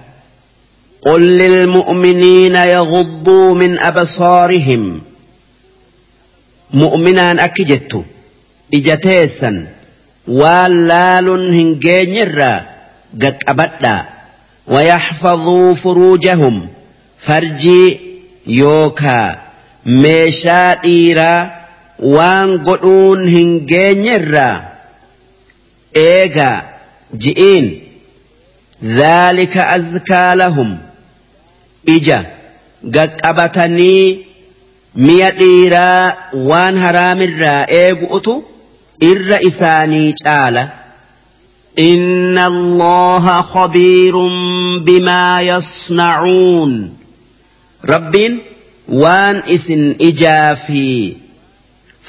Speaker 3: قل للمؤمنين يغضوا من أبصارهم مؤمنان أكجت إجتيسا واللال هنجينيرا قد أبدا ويحفظوا فروجهم فرجي يوكا meeshaa dhiiraa waan godhuun hin geenyerraa eegaa ji'iin dhaalika azkaalahum ija gaqqabatanii miya dhiiraa waan haraamirraa eegu utu irra isaanii caala inna allaha khabiirun bimaa yasnacuun rabbiin waan isin ijaa fi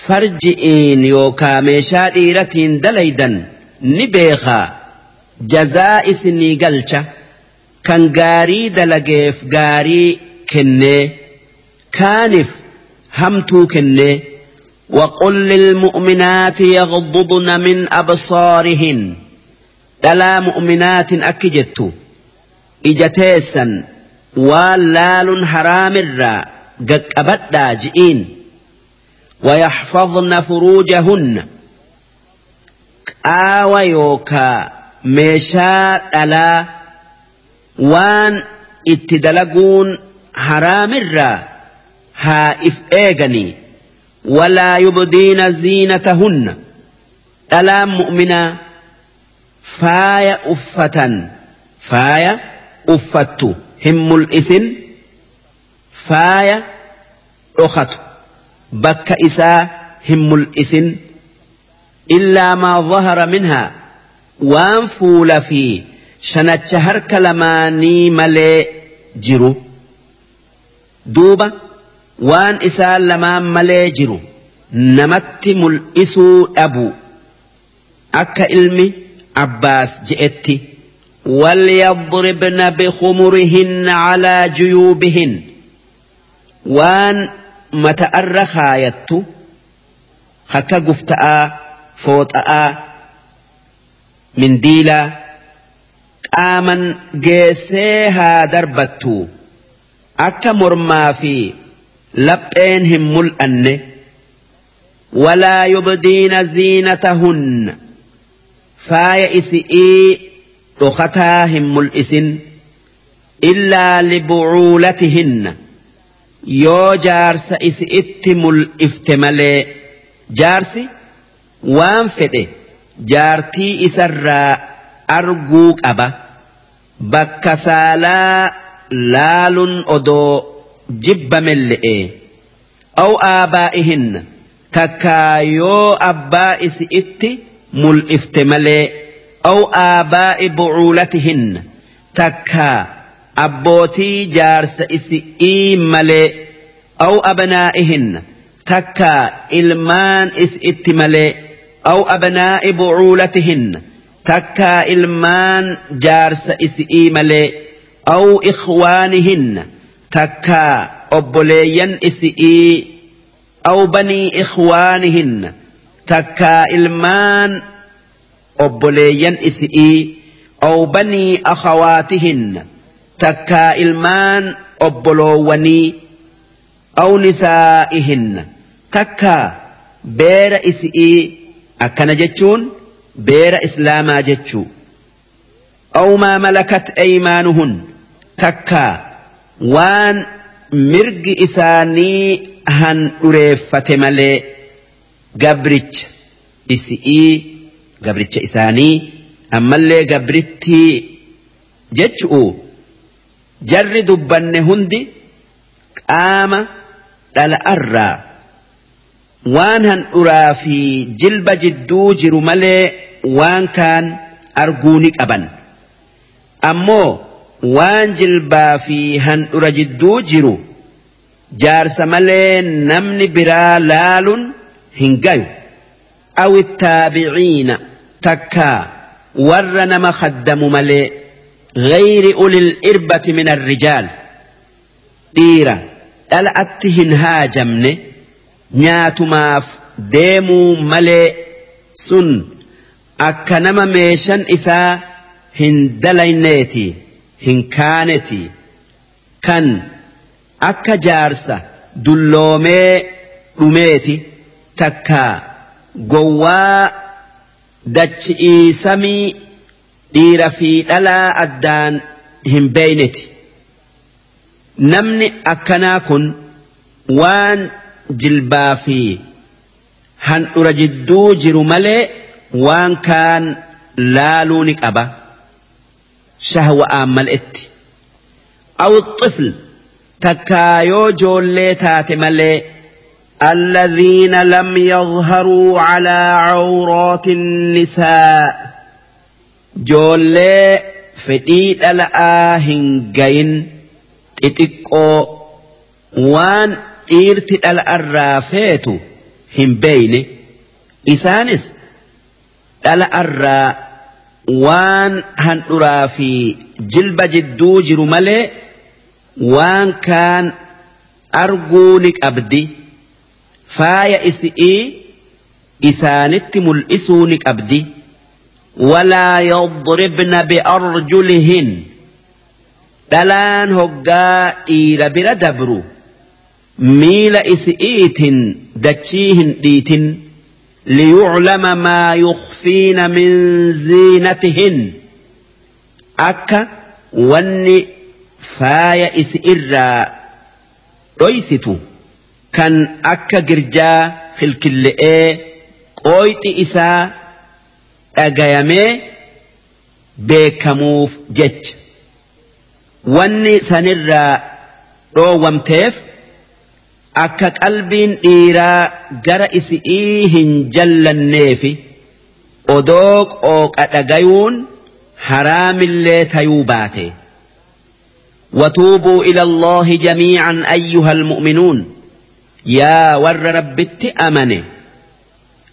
Speaker 3: farji'iin yookaa meeshaa dhiiratiin dalaydan ni beekaa jazaa isinii galcha kan gaarii dalageef gaarii kennee kaanif hamtuu kennee وقل للمؤمنات يغضضن من أبصارهن دلا مؤمنات أكجت إجتيسا واللال حرام الرَّاءِ قبدا جئين ويحفظن فروجهن قاوة يوكا ميشاء ألا وان اتدلقون حرام الرا إف إيغني ولا يبدين زينتهن ألا مؤمنا فايا أفة فايا أفتو هم الإثن faaya dhokatu bakka isaa hin mul'isin illaa maa zahara minhaa waan fuula fi shanacha harka lamaanii malee jiru duuba waan isaan lamaan malee jiru namatti mul'isuu dhabu akka ilmi Abbaas je'etti وليضربن بخمرهن على جيوبهن waan mata'arra kaayattu hakka gufta'aa fooxa'aa mindiilaa qaaman geessee haa darbattu akka mormaa fi lapheen hin mul'anne walaa yubdiina ziinatahunna faaya isi'ii dhokataa hin mul'isin illaa libucuulatihinna yoo jaarsa isi itti mul'ifte malee jaarsi waan fedhe jaartii isarraa arguu qaba bakka saalaa laaluun odoo jibbamelle'e aabaa'i hinna takkaa yoo abbaa isi itti mul'ifte malee aw aabaa'i hinna takkaa abbootii jaarsa isi'ii malee aw abanaa'ihin takka ilmaan is'itti malee aw abanaa'i bucuulatihin takka ilmaan jaarsa isi'ii malee aw ikhwaanihin takka obboleeyyan isi'ii aw banii ikhwaanihin takka ilmaan obboleeyyan isi'ii aw banii akhawaatihin takkaa ilmaan obboloowwanii aw nisaa'ihinna takkaa beera isi'ii akkana jechuun beera islaamaa jechuu aw maa malakat hun takkaa waan mirgi isaanii handhureeffate malee gabricha isii gabricha isaanii ammallee gabrittii jechu'u jarri dubbanne hundi qaama dhala'arraa waan handhuraa fi jilba jidduu jiru malee waan kaan arguu ni qaban ammoo waan jilbaa fi handhura jidduu jiru jaarsa malee namni biraa laaluun hin gayu awi taabiciina takkaa warra nama khaddamu malee. غير أولي الإربة من الرجال ديرة دلأت هاجمن nyaatumaaf deemuu malee sun akka nama meeshan isaa hin dalayneeti hin kaaneti kan akka jaarsa dulloomee dhumeeti takka gowwaa dachi'iisamii dhiira fi dhalaa addaan hin beeyneti namni akkanaa kun waan jilbaa fi handhura jidduu jiru malee waan kaan laaluu ni qaba shahwa'aan mal'etti aw xifl takkaa yoo joollee taate malee الذين لم يظهروا على عورات النساء joollee fedhii dhala'aa hin gayin xixiqqoo waan dhiirti dhala arraa feetu hin beeyne isaanis dhala arraa waan handhuraa fi jilba jidduu jiru malee waan kaan arguu ni qabdi faaya isi'ii isaanitti mul'isuu ni qabdi. ولا يضربن بأرجلهن بلان هقا إلى بر ميل إسئيت دتشيهن ديت ليعلم ما يخفين من زينتهن أكا وني فاي إسئر رئيسه كان أكا جرجا خلك اللي إيه قويت إسا dhagayamee beekamuuf jecha wanni sanirraa dhoowwamteef akka qalbiin dhiiraa gara isi'ii hin jallanneefi odoo qooqa dhagayuun haraamillee tayuu baate وتوبوا إلى الله جميعا أيها المؤمنون يا ور ربت أمنه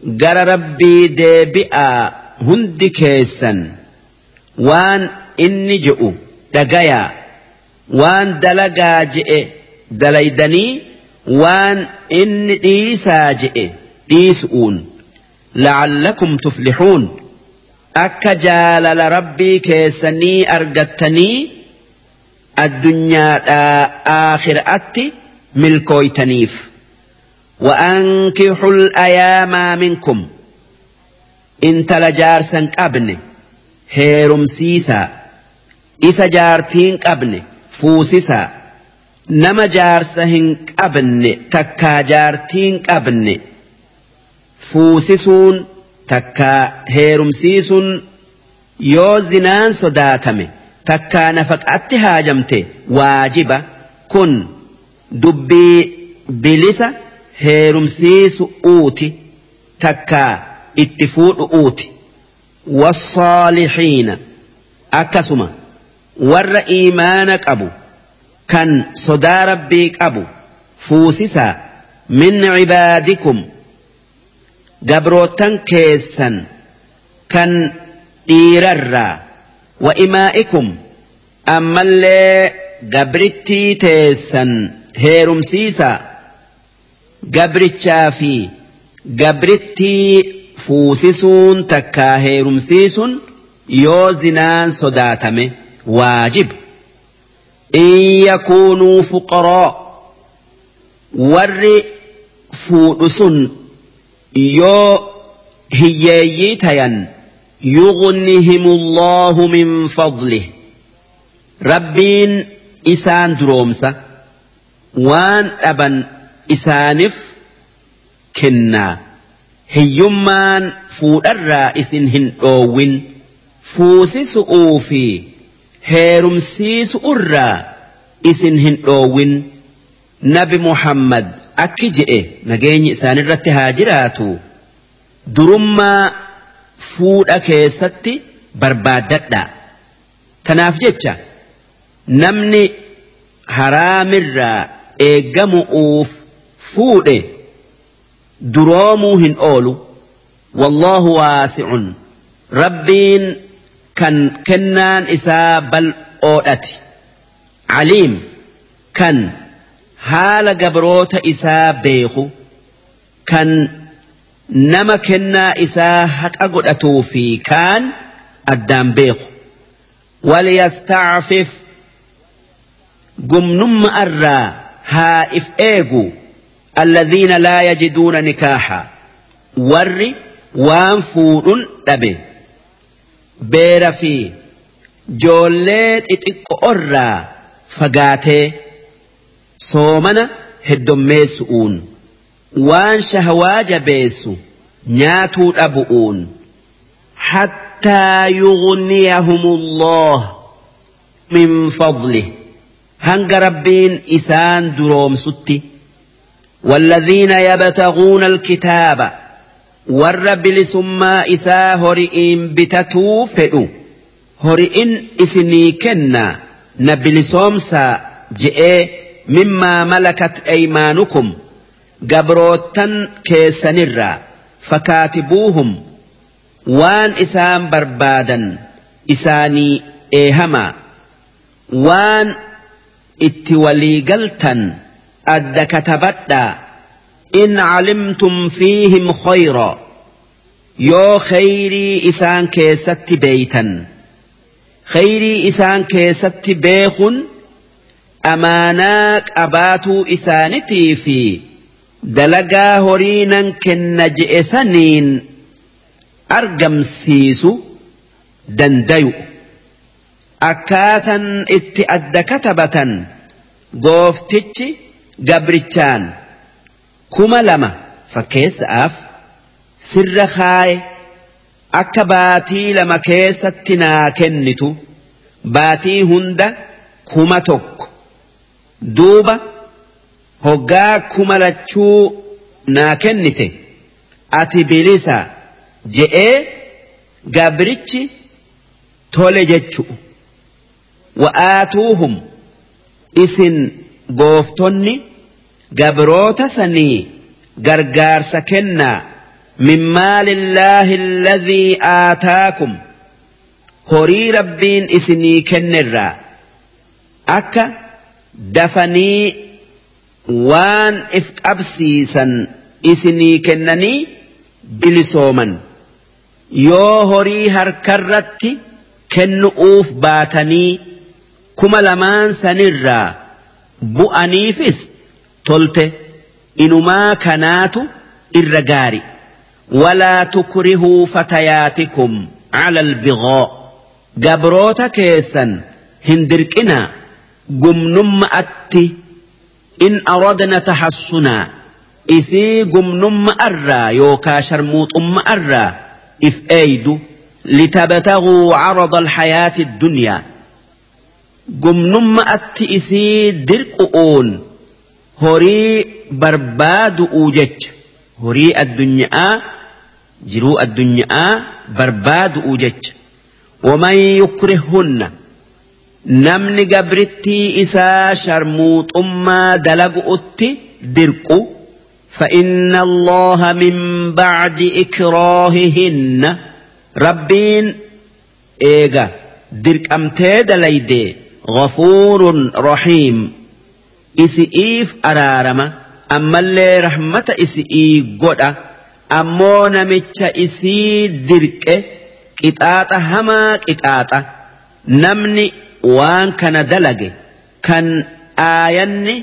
Speaker 3: جر ربي ديبئا hundi keessan waan inni je'u dhagayaa waan dalagaa je'e dalaydanii waan inni dhiisaa je'e dhiisu'uun la'allakum tuflixuun akka jaalala rabbii keessanii argattanii addunyaadhaa aakhiraatti milkooytaniif وأنكحوا الأيام منكم intala jaarsan qabne heerumsiisaa isa jaartiin qabne fuusisaa nama jaarsa hin qabne takkaa jaartiin qabne fuusisuun takkaa heerumsiisuun yoo zinaan sodaatame takkaa nafaqaatti haajamte waajiba kun dubbii bilisa heerumsiisu uuti takkaa. اتفوت اوت والصالحين اكسما ور ايمانك ابو كان صدى ربيك ابو فوسسا من عبادكم جبروتن كيسا كان ديررا وإمائكم أما اللي جبرتي تيسا هيرم سيسا جبرتشافي جبرتي fuusisuun takkaa heerumsiisuun yoo zinaan sodaatame waajib in yakuunuu fuqaroo warri fuudhu sun yoo hiyyeeyyii tayan yugnihimullahu min fadlih rabbiin isaan duroomsa waan dhaban isaanif kennaa hiyyummaan fuudharraa isin hin dhoowwin fuusisu'uu fi heerumsiisu irraa isin hin dhoowwin nabi muhammad akki je'e nageenyi isaanirratti haa jiraatu durummaa fuudha keessatti barbaaddadha. Kanaaf jecha namni haraamirraa eeggamu'uuf fuudhe duraamuu hin oolu wallaahu waasi'un rabbiin kan kennaan isaa bal'oodhati aliim kan haala gabroota isaa beeku kan nama kennaa isaa haqa godhatuu fi kaan addaan beeku waliyastacfif gumnumma irraa haa if eegu الذين لا يجدون نكاحا ور وانفور دبي بير في جوليت اتق أرى فقاته صومنا هدميسون وان شهواج بيسو نياتو أبؤون حتى يغنيهم الله من فضله هنگ ربين إسان دروم ستي والذين يبتغون الكتاب والرب لسما إسا هرئين بتتو فئو هرئين إسني كنا نبي لسومسا جئي مما ملكت أيمانكم قبروتا كيسنرا فكاتبوهم وان إسان بربادا إساني إيهما وان اتولي قلتاً adda katabadhaa in calimtum fiihim khayra yoo khayrii isaan keessatti beeytan khayrii isaan keessatti beekun amaanaa qabaatuu isaanitii fi dalagaa horii nan kenna je'e saniin argamsiisu dandayu akkaatan itti adda katabatan gooftichi gabrichaan kuma lama fakkeessaaf sirra kaaye akka baatii lama keessatti naa kennitu baatii hunda kuma tokko duuba hoggaa kuma lachuu naa kennite ati bilisa je'ee gabrichi tole jechu'u wa'aatuuhum isin gooftonni gabroota sanii gargaarsa kennaa min maalillaahi alladhii aataakum horii rabbiin isinii kennerraa akka dafanii waan if qabsiisan isinii kennanii bilisooman yoo horii harkarratti kennu'uuf baatanii kuma lamaan sanirraa bu'aniifis tolte inumaa kanaatu irra gaari walaa tukrihuu fatayaatikum cala albigoo gabroota keessan hin dirqinaa gumnumma atti in aradna tahassunaa isii gumnumma arraa yookaa sharmuuxumma arraa if eeydu litabtaguu carada alhayaati addunyaa gumnumma atti isii dirqu'uun horii barbaadu'uu jecha horii addunyaa jiruu addunyaa barbaadu'uu jecha waman yukrihunna namni gabrittii isaa sharmuuxummaa dalagu'utti dirqu فإن الله min bacdi ikraahihinna rabbiin eega dirqamtee dalaydee Qofuun rahiim rohima iif araarama ammallee rahmata isi godha ammoo namicha isii dirqe qixaaxa hamaa qixaaxa namni waan kana dalage kan aayanni.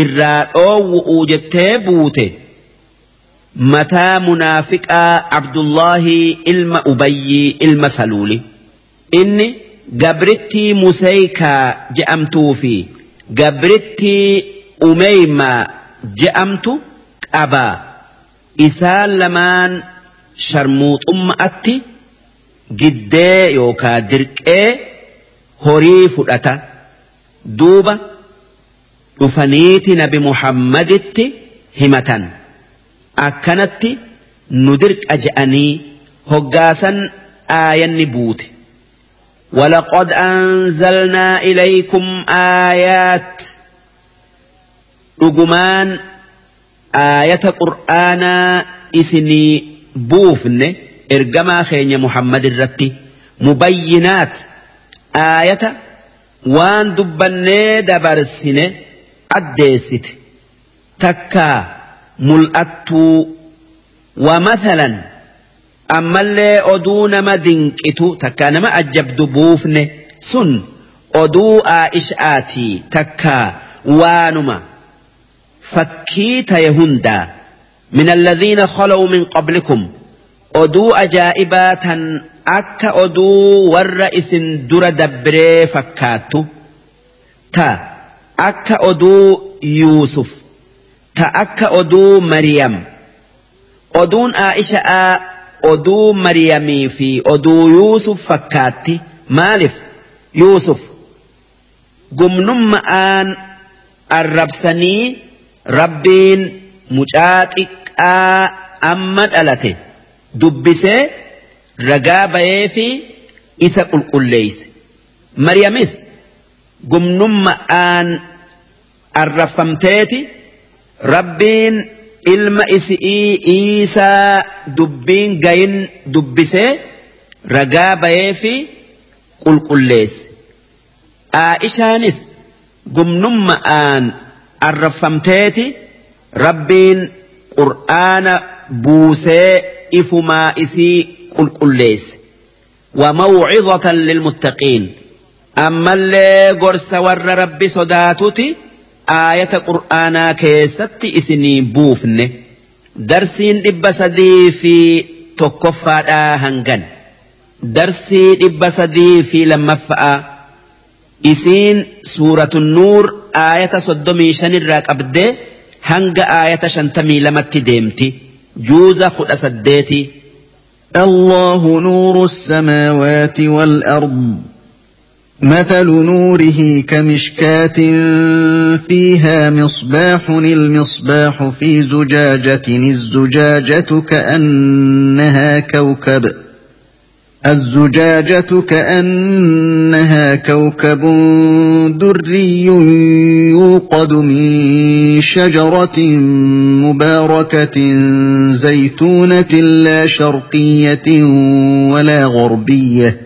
Speaker 3: Irraa dhoowwu uujettee buute mataa munafiqaa Abdullahi ilma ubayyi ilma saluuli inni. gabrittii Museykaa je'amtuu fi gabrittii Umeymaa je'amtu qabaa. Isaan lamaan atti giddee yookaan dirqee horii fudhata. Duuba dhufaniiti nabi Muhammaditti himatan. Akkanatti nu dirqa je'anii hoggaasan aayanni buute. walaqodhaan anzalnaa ilaaykum aayat dhugumaan. aayata qur'aanaa isin buufne ergamaa keenya muhammad irratti mu aayata waan dubbanne dabarsine caddeessite takka mul'attu waamethalan. ammallee oduu nama dinqitu takka nama ajjabdu buufne sun oduu aa'ishaati takka waanuma fakkii taye hundaa min alladhiina khalaw min qablikum oduu ajaa'ibaa tan akka oduu warra isin dura dabbiree fakkaattu ta akka oduu yuusuf ta akka oduu mariyam oduun aa'isha'a oduu Maryamii fi oduu Yuusuf fakkaatti maaliif Yuusuf gumnumma'aan arrabsanii rabbiin mucaa xiqqaa amma dhalate dubbisee ragaa bayee fi isa qulqulleeyse Maryamis gumnumma'aan arraffamteeti rabbiin ilma isi'ii iisaa dubbiin gayin dubbisee ragaa bayee fi qulqulleesse. Aa'ishaanis gumnumma'aan arraffamteeti rabbiin qur'aana buusee ifumaa isii qulqulleesse. وموعظة للمتقين أما اللي قرس ور ربي صداتتي aayata qur'aanaa keessatti isinii buufne darsiin dhibba sadii fi tokkoffaadhaa hangan darsii dhibba sadii fi lammaffa'a isiin suuratun nuur aayata soddomii shanirraa qabdee hanga aayata shantamii lamatti deemti juuza kudha saddeeti
Speaker 5: الله نور السماوات والأرض مثل نوره كمشكاة فيها مصباح المصباح في زجاجة الزجاجة كأنها كوكب الزجاجة كأنها كوكب دري يوقد من شجرة مباركة زيتونة لا شرقية ولا غربية ۖ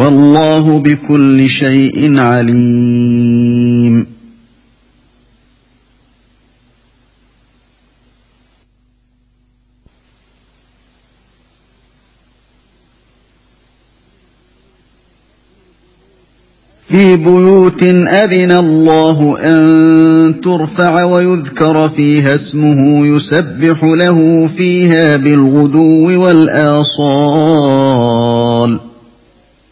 Speaker 5: والله بكل شيء عليم في بيوت اذن الله ان ترفع ويذكر فيها اسمه يسبح له فيها بالغدو والاصال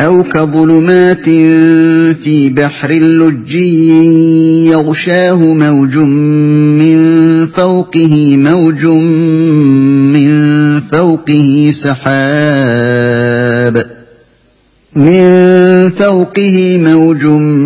Speaker 5: أو كظلمات في بحر لجي يغشاه موج من فوقه موج من فوقه سحاب من فوقه موج من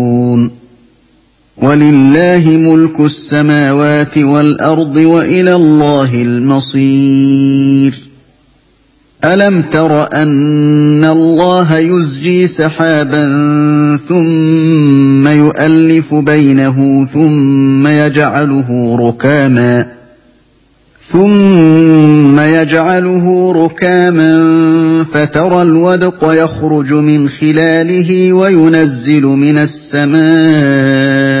Speaker 5: ولله ملك السماوات والأرض وإلى الله المصير ألم تر أن الله يزجي سحابا ثم يؤلف بينه ثم يجعله ركاما ثم يجعله ركاما فترى الودق يخرج من خلاله وينزل من السماء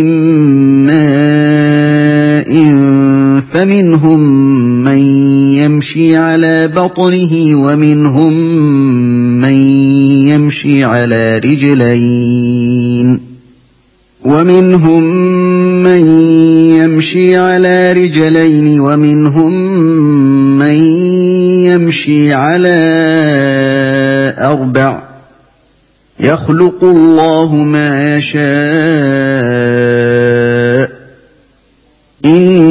Speaker 5: فمنهم من يمشي على بطنه ومنهم من يمشي على رجلين ومنهم من يمشي على رجلين ومنهم من يمشي على أربع يخلق الله ما يشاء إن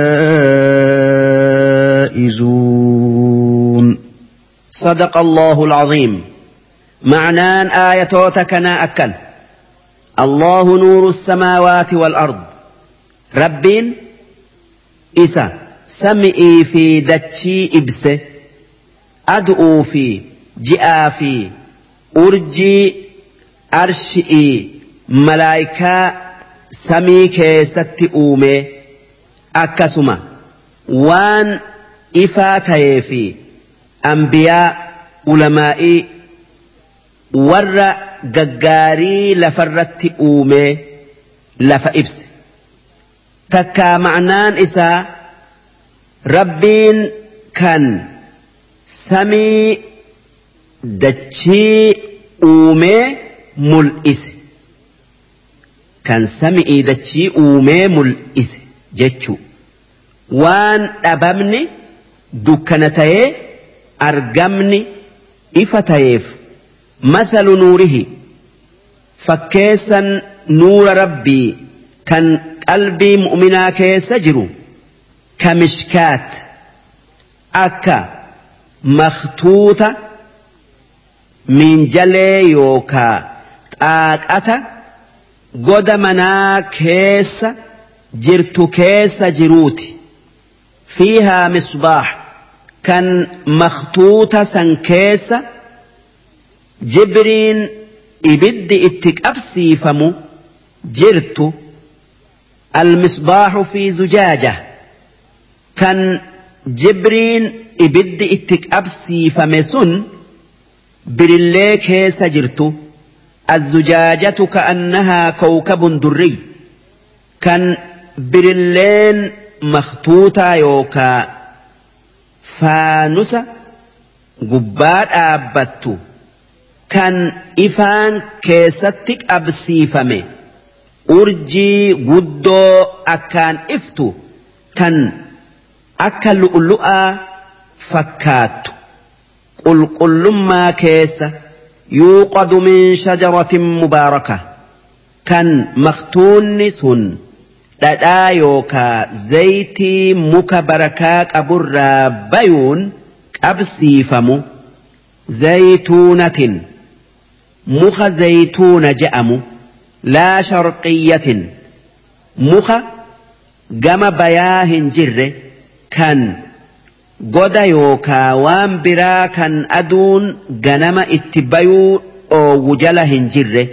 Speaker 3: الفائزون صدق الله العظيم معنان آية تكنا أكل الله نور السماوات والأرض ربين إسا سمئي في دتشي إبسه أدؤوا في جئا في أرجي أرشئي ملايكا سمي كيستي أومي أكسما وان ifaa ta'ee fi ambiyaa ulamaa'ii warra gaggaarii lafarratti uumee lafa ibse takkaa ma'naan isaa rabbiin kan samii dachii uumee mul'ise kan samii dachii uumee mul'ise jechuu waan dhabamni. dukkana ta'ee argamni ifa ta'eef mathalu nuurihi fakkeessan nuura rabbii kan qalbii mu'minaa keessa jiru kamishkaat akka makhtuuta miinjalee yookaa xaaqata goda manaa keessa jirtu keessa jiruuti fiihaa misbaax كان مخطوطة سنكيسة جبرين إبد إتك أبسي فمو جرت المصباح في زجاجة كان جبرين إبد إتك أبسي فمسون برلي كيس جرت الزجاجة كأنها كوكب دري كان برلين مخطوطة يوكا faanusa gubbaa dhaabbattu kan ifaan keessatti qabsiifame urjii guddoo akkaan iftu kan akka lu'lu'aa fakkaattu qulqullummaa keessa yuuqadu min shajaratin mubaaraka kan maktuunni sun. dhadhaa yookaa zayitii muka barakaa qaburraa bayuun qabsiifamu zayituunatin muka zayituuna je'amu laa sharqiyyatin muka gama bayaa hin jirre kan goda yookaa waan biraa kan aduun ganama itti bayuu dhoowwu jala hin jirre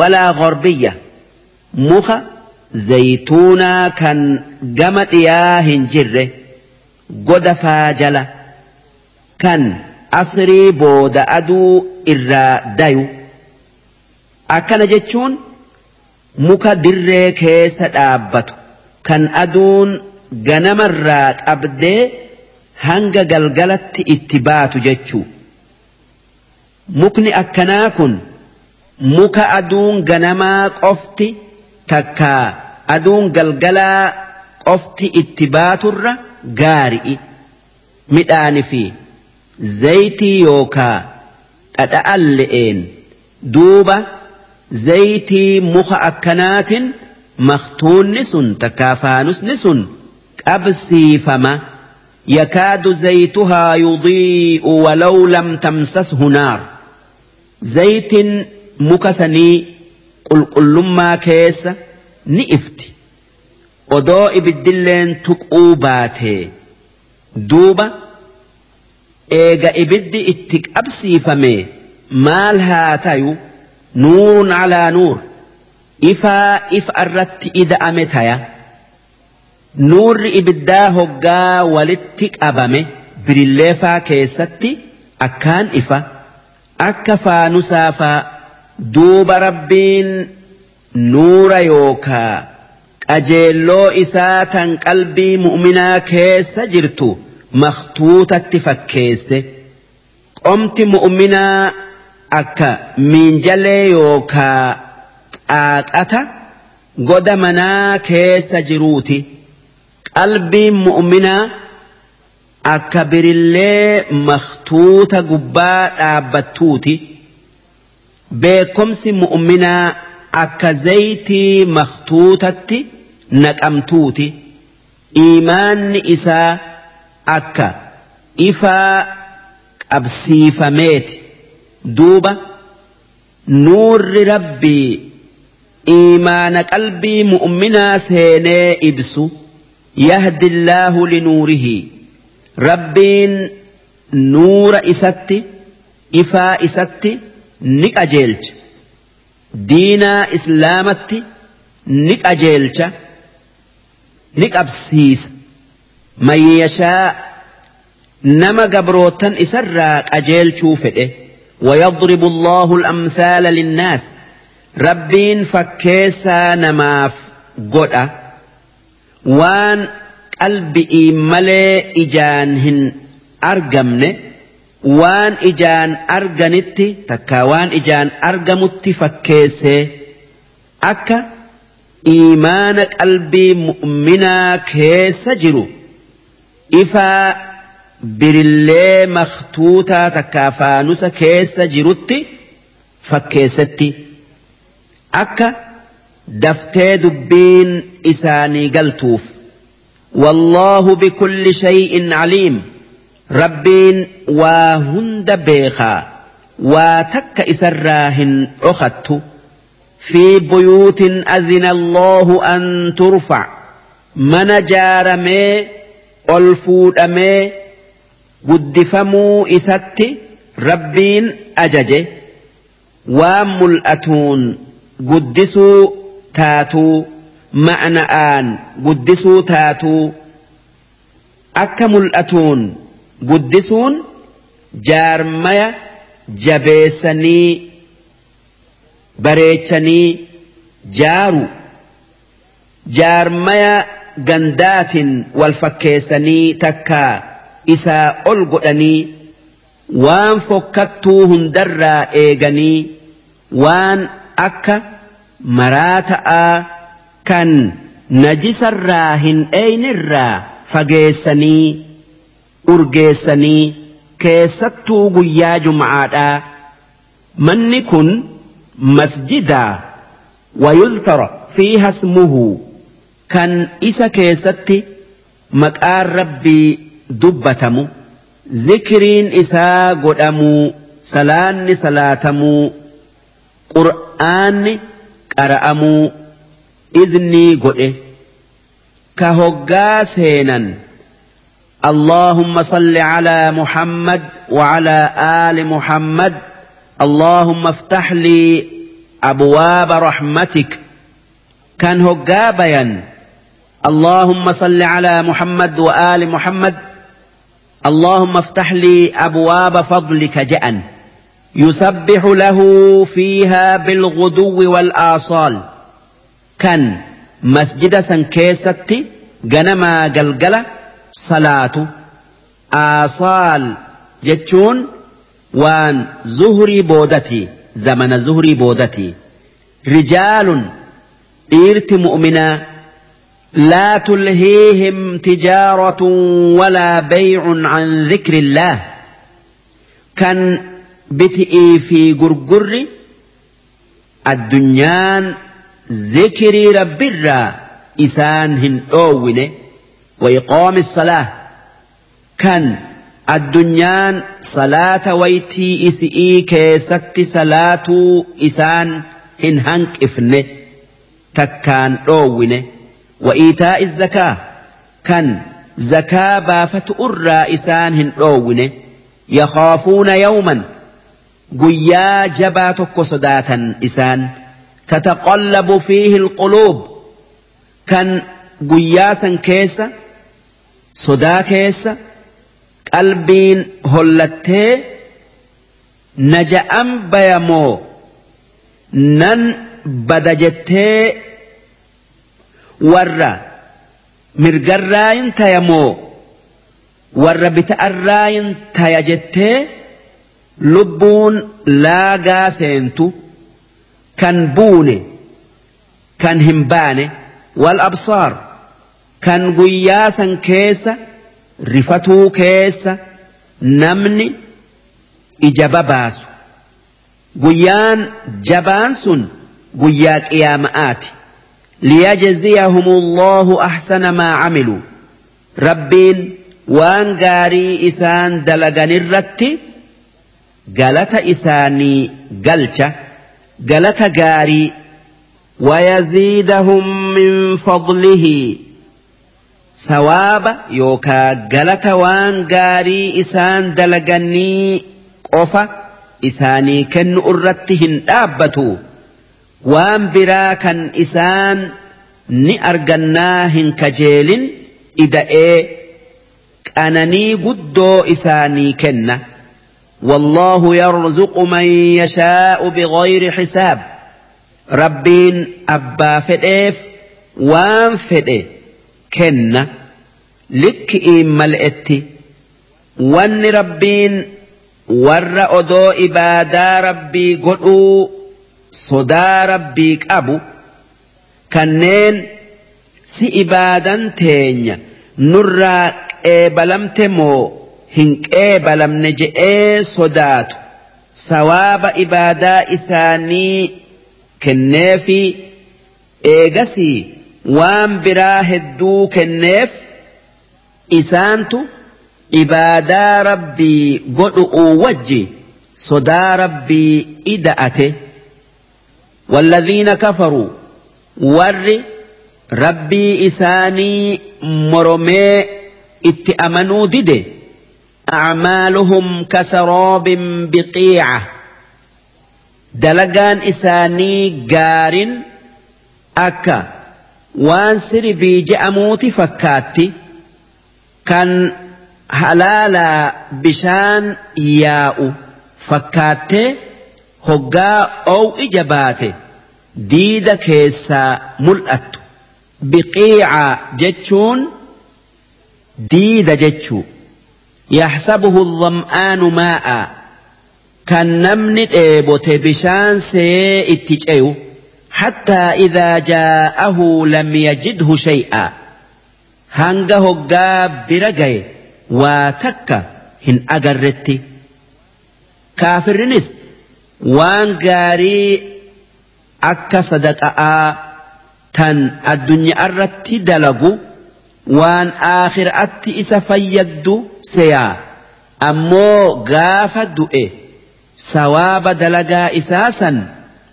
Speaker 3: walaa gorbiyya muka zayituunaa kan gama dhiyaa hin jirre godafaa jala kan asrii booda aduu irraa dayu akkana jechuun muka dirree keessa dhaabbatu kan aduun ganamarraa qabdee hanga galgalatti itti baatu jechuu mukni akkanaa kun muka aduun ganamaa qofti. takka aduun galgalaa qofti itti baaturra gaari'i midhaani fi zayitii yookaa dhadha'an le'een duuba zayitii muka akkanaatiin maktuunni sun takkaa faanusni sun qabsiifama yakaadu zayituhaa yudii'u walaw lam tamsashu naar zayitin muka sanii qulqullummaa keessa ni ifti odoo ibiddilleen tuquu baatee duuba eega ibiddi itti qabsiifame maal haa tayu nuurun alaa nuur ifaa ifa irratti ida'ame taya nuurri ibiddaa hoggaa walitti qabame birilleefaa keessatti akkaan ifa akka faanusaafaa. duuba rabbiin nuura yookaa qajeelloo isaa tan qalbii mu'minaa keessa jirtu maktuutatti fakkeesse qomti mu'minaa akka miinjalee yookaa xaaqata goda manaa keessa jiruuti qalbiin mu'minaa akka birillee maktuuta gubbaa dhaabbattuuti. beekomsi mu'minaa akka zayitii maktuutatti naqamtuuti iimaanni isaa akka ifaa qabsiifameeti duuba nuurri rabbii إيمان قلبي مؤمنا سيني إبسو يهدي الله لنوره ربين نور إستي إفا إستي ni qajeelcha diinaa islaamatti ni qajeelcha ni qabsiisa mayyashaa nama gabrootan isarraa qajeelchuu fedhe ويضرب الله الأمثال للناس ربين فكيسا نماف قرأ وان قلبي ملي إجان أرقمني waan ijaan arganitti takka waan ijaan argamutti fakkeessee akka iimaana qalbii mu'minaa keessa jiru ifaa birillee maktuutaa takkaa faanusa keessa jirutti fakkeessetti akka daftee dubbiin isaanii galtuuf. والله بكل شيء عليم rabbiin waa hunda beekaa waa takka isarraa hin dhokattu fi buyuutin azina allahu an turfac mana jaaramee ol fuudhamee guddifamuu isatti rabbiin ajaje waan mul'atuun guddisuu taatuu ma'ana'aan guddisuu taatuu akka mul'atuun guddisuun jaarmaya jabeessanii bareechanii jaaru jaarmaya gandaatiin wal fakkeessanii takka isaa ol godhanii waan fokkattuu hundarraa eeganii waan akka maraa ta'aa kan najisarraa hin eeynirraa fageessanii urgeessanii keessattuu guyyaa jum'aadhaa manni kun masjidaa wayuzkara fiiha ismuhu kan isa keessatti maqaan rabbii dubbatamu zikiriin isaa godhamuu salaanni salaatamuu qur'aanni qara'amuu iznii godhe ka hoggaa seenan اللهم صل على محمد وعلى آل محمد اللهم افتح لي أبواب رحمتك كان هجابيا اللهم صل على محمد وآل محمد اللهم افتح لي أبواب فضلك جأً يسبح له فيها بالغدو والآصال كان مسجد سنكيستي جنما قلقلة salaatu aasaal jechuun waan zuhurii boodati zamana zuhurii boodati rijaalun dhiirti mu'minaa لا تلهيهم تجارة ولا بيع عن ذكر الله كان بتئي في قرقر الدنيان ذكر رب الرّ إسان هن أوّنه وإقام الصلاة كان الدنيان صلاة ويتي إسئي كيست صلاة إسان إن هنك إفنه تكان روونه وإيتاء الزكاة كان زكاة بافة أرى إسان هن روونه يخافون يوما قيا جباتك صداتا إسان تتقلب فيه القلوب كان قياسا كيسا sodaa keessa qalbiin hollattee naja'an bayamoo nan bada jettee warra mirgarraayin tayamoo warra bita'arraayin taya jettee lubbuun laagaa seentu kan buune kan hin baane wal absaar. kan guyyaa san keessa rifatuu keessa namni ija babaasu guyyaan jabaan sun guyyaa qiyaama'aati liyajziyahum allahu ahsana maa camiluu rabbiin waan gaarii isaan dalaganirratti galata isaanii galcha galata gaarii ويزيدهم من فضله sawaaba yookaa galata waan gaarii isaan dalaganii qofa isaanii kennu irratti hin dhaabbatu waan biraa kan ni argannaa hin kajeelin ida'ee qananii guddoo isaanii kenna والله يرزق من يشاء بغير حساب ربين أبا فديف وان فديف kenna likki'iin mal'etti wanni rabbiin warra odoo ibaadaa rabbii godhuu sodaa rabbii qabu kanneen si ibaadan teenya nurraa qeebalamte moo hin qeebalamne je'ee sodaatu sawaaba ibaadaa isaanii kenneefi eegasii. waan biraa hedduu kenneef isaantu ibaadaa rabbii godhu'uu wajji sodaa rabbii ida'ate والذين كفروا ور ربي إساني مرمي اتأمنوا دده أعمالهم كسراب بقيعة دلقان إساني قار أكا waan sirbii je'amuuti fakkaatti kan halaalaa bishaan yaa'u fakkaattee hoggaa oowi jabaate diida keessaa mul'attu biqiicaa jechuun diida jechuu yaxsabuhu dham'aanu maa'a kan namni dheebote bishaan see itti ceyu. حتى إذا جاءه لم يجده شيئا hanga hoggaa bira gaye waa takka hin agarretti kaafirrinis waan gaarii akka sadaqa'aa tan addunyaarratti dalagu waan aakhiraatti isa fayyaddu seyaa ammoo gaafa du'e sawaaba dalagaa isaa san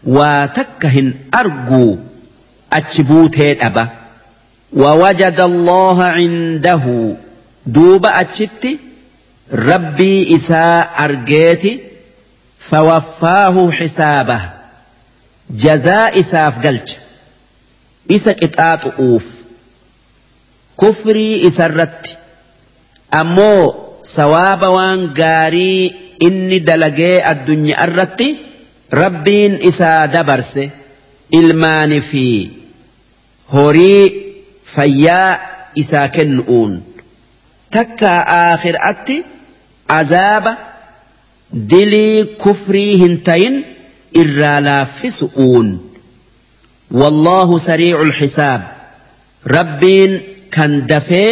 Speaker 3: waa takka hin arguu achi buutee dhaba wawajada allaha cindahu duuba achitti rabbii isaa argeeti fawaffaahu xisaabah jazaa isaaf galcha isa qixaaxu'uuf kufrii isarratti ammoo sawaaba waan gaarii inni dalagee addunyaa irratti rabbiin isaa dabarse ilmaani fi horii fayyaa isaa kennu'uun takka aakhiraatti azaaba dilii kufrii hin tayin irraa laaffisu'uun wallaahu sariicul xisaab rabbiin kan dafee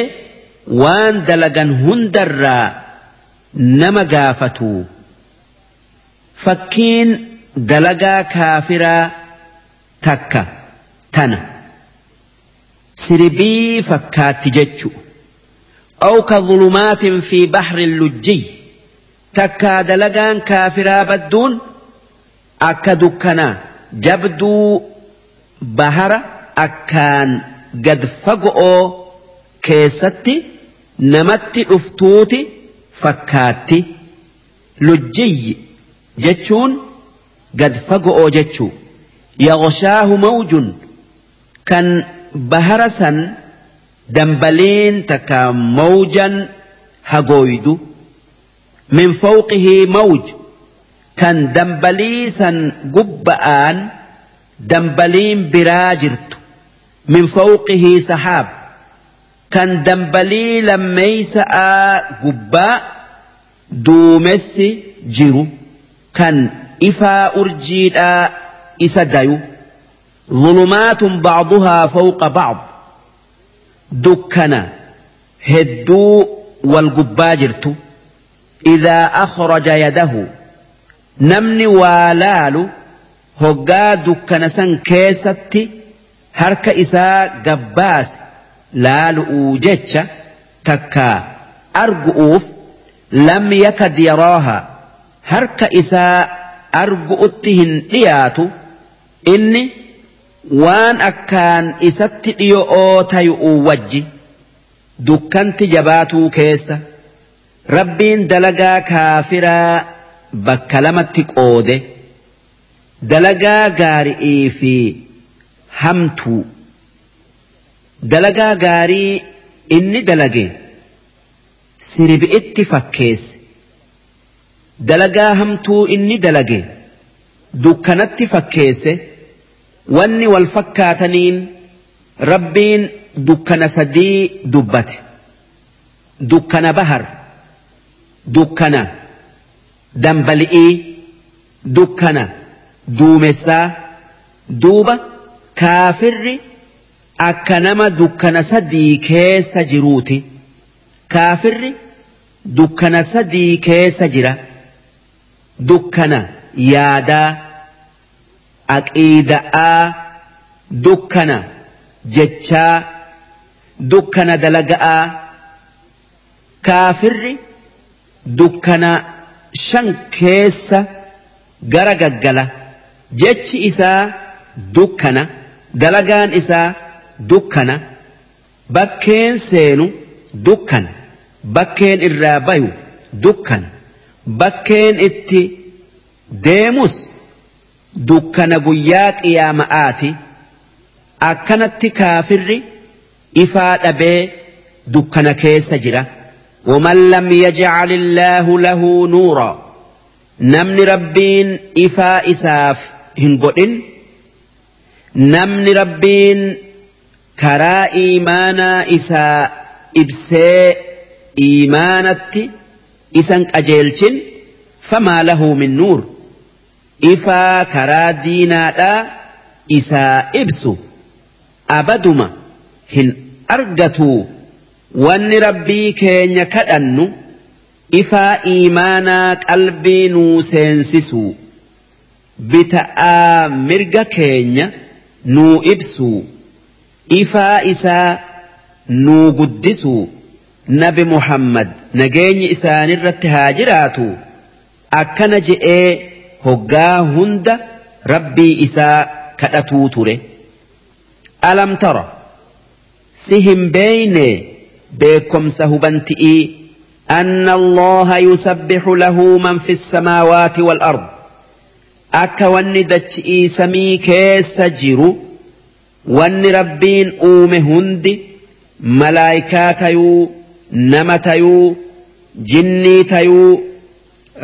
Speaker 3: waan dalagan hundarraa nama gaafatu fakkiin Dalagaa kaafiraa takka tana sirbii fakkaatti jechu. Oduu ka gulumaatiin fi bahriin lujjii takka dalagaan kaafiraa badduun akka dukkana jabduu bahara akkaan gad fagu'oo keessatti namatti dhuftuuti fakkaatti lujjii jechuun. قد فقو جتشو يغشاه موج كان بهرسا دمبلين تكا موجا هقويدو من فوقه موج كان دمبليسا قبآن دمبلين براجرت من فوقه سحاب كان دمبلي لما يسعى قباء دومس جرو كان ifaa urjiidhaa isa dayu zulumaatun bacduhaa fawqa bacd dukkana hedduu wal gubbaa jirtu idaa akhraja yadahu namni waa laalu hoggaa dukkana san keessatti harka isaa gabbaase laalu'uu jecha takkaa argu'uuf lam yakad yaraaha harka isaa argu'utti hin dhiyaatu inni waan akkaan isatti dhiyo'oo tayu'u wajji dukkanti jabaatuu keessa rabbiin dalagaa kaafiraa bakka lamatti qoode dalagaa gaari'ii fi hamtuu dalagaa gaarii inni dalage sirbi'itti fakkeesse. dalagaa hamtuu inni dalage dukkanatti fakkeesse wanni wal fakkaataniin rabbiin dukkana sadii dubbate dukkana bahar dukkana dambali'ii dukkana duumessaa duuba kaafirri akka nama dukkana sadii keessa jiruuti kaafirri dukkana sadii keessa jira. dukkana yaadaa aqiida'aa dukkana jechaa dukkana dalaga'aa kaafirri dukkana shan keessa gara gaggala jechi isaa dukkana dalagaan isaa dukkana bakkeen seenu dukkana bakkeen irraa bayu dukkana. bakkeen itti deemus dukkana guyyaa qiyama aati akkanatti kaafirri ifaa dhabee dukkana keessa jira. waman lam jecel illaa hula nuuraa namni rabbiin ifaa isaaf hin godhin namni rabbiin karaa iimaanaa isaa ibsee iimaanatti. isan qajeelchin famaa lahu min nuur ifaa karaa diinaadhaa isaa ibsu abaduma hin argatuu wanni rabbii keenya kadhannu ifaa iimaanaa qalbii nuu seensisu bita'aa mirga keenya nuu ibsu ifaa isaa nuu guddisu nabi muhammad nageenyi isaanirratti haa jiraatu akkana je'ee hoggaa hunda rabbii isaa kadhatuu ture. Alam tara si hin beeyne beekomsa hubanti'ii أن الله يسبح له من في السماوات والأرض akka wanni dachi'ii samii keessa jiru wanni rabbiin uume hundi malaayikaa tayuu nama tayuu jinnii tayuu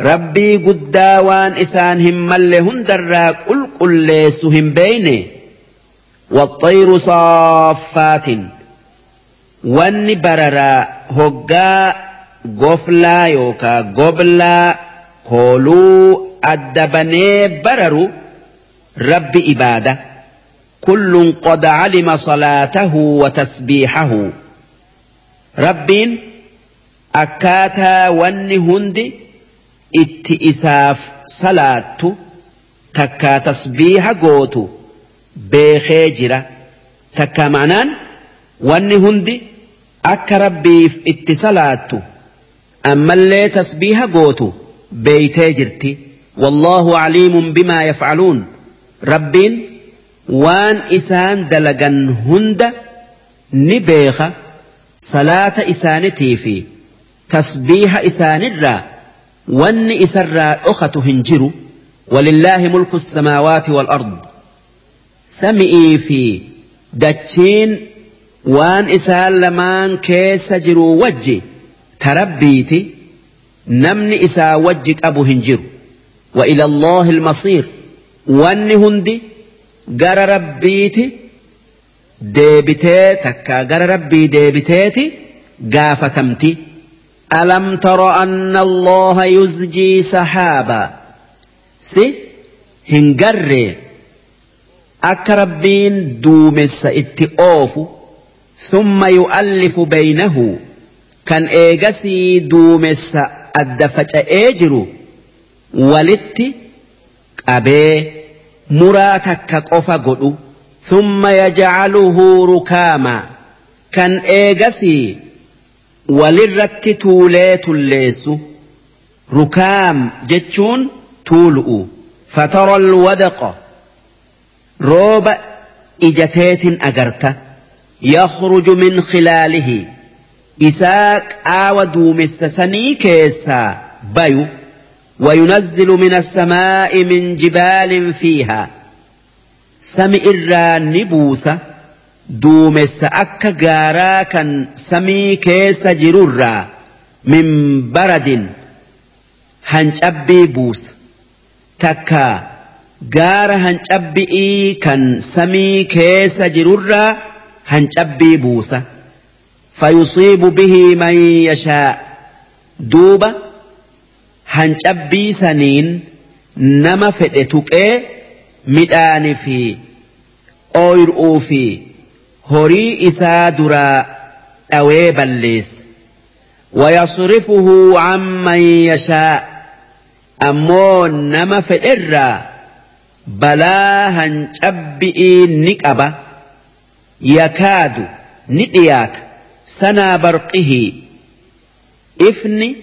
Speaker 3: rabbii guddaa waan isaan hin malle hundarraa qulqulleessu hin beeyne waxxayru saaffaatin wanni bararaa hoggaa goflaa yookaa goblaa kooluu addabanee bararu rabbi ibaada kullun qad calima salaatahu wa tasbiixahu rabbiin akkaataa wanni hundi itti isaaf salaattu takkaa tasbiiha gootu beekee jira takka ma'anaan wanni hundi akka rabbiif itti salaattu ammallee tasbiiha gootu beeytee jirti wallahu aliimun bimaa yafcaluun rabbiin waan isaan dalagan hunda ni beeka salaata isaanitii fi تسبيح إسان الرا وأن إسرا أخت هنجر ولله ملك السماوات والأرض سمئي في دجين وان إسان لمان كيس جرو وجي تربيتي نمني إسا وجك أبو هنجر وإلى الله المصير وأن هندي قر ربيتي ديبتي تكا قر ربي ديبتيتي قافتمتي ألم تر أن الله يزجي سحابا سي هنجر أكربين ربين دومس اتئوف ثم يؤلف بينه كان إيجسي دومس الدفج إيجر ولت أبي مراتك قف ثم يجعله ركاما كان إيجسي walirratti tuulee tulleessu rukaam jechuun tuulu'u fatara alwadaqa rooba ijateetin agarta yakhruju min khilaalihi isaa qaawa duumessa sanii keessaa bayu وينزل من السماء من جبال فيها سمئ الران بوسه duumessa akka gaaraa kan samii keessa jirurraa min baradin hancabbii buusa takka gaara hancabbi'ii kan samii keessa jirurraa hancabbii buusa fayusiibu bihii man yashaa duuba hancabbii saniin nama fedhe tuqee midhaanii fi horii isaa duraa dhawee balleessa ويصرفه عمن يشاء أمو نما فإرّا بلا هنشبئي نكأبا يكاد ندياك سنا برقه إفني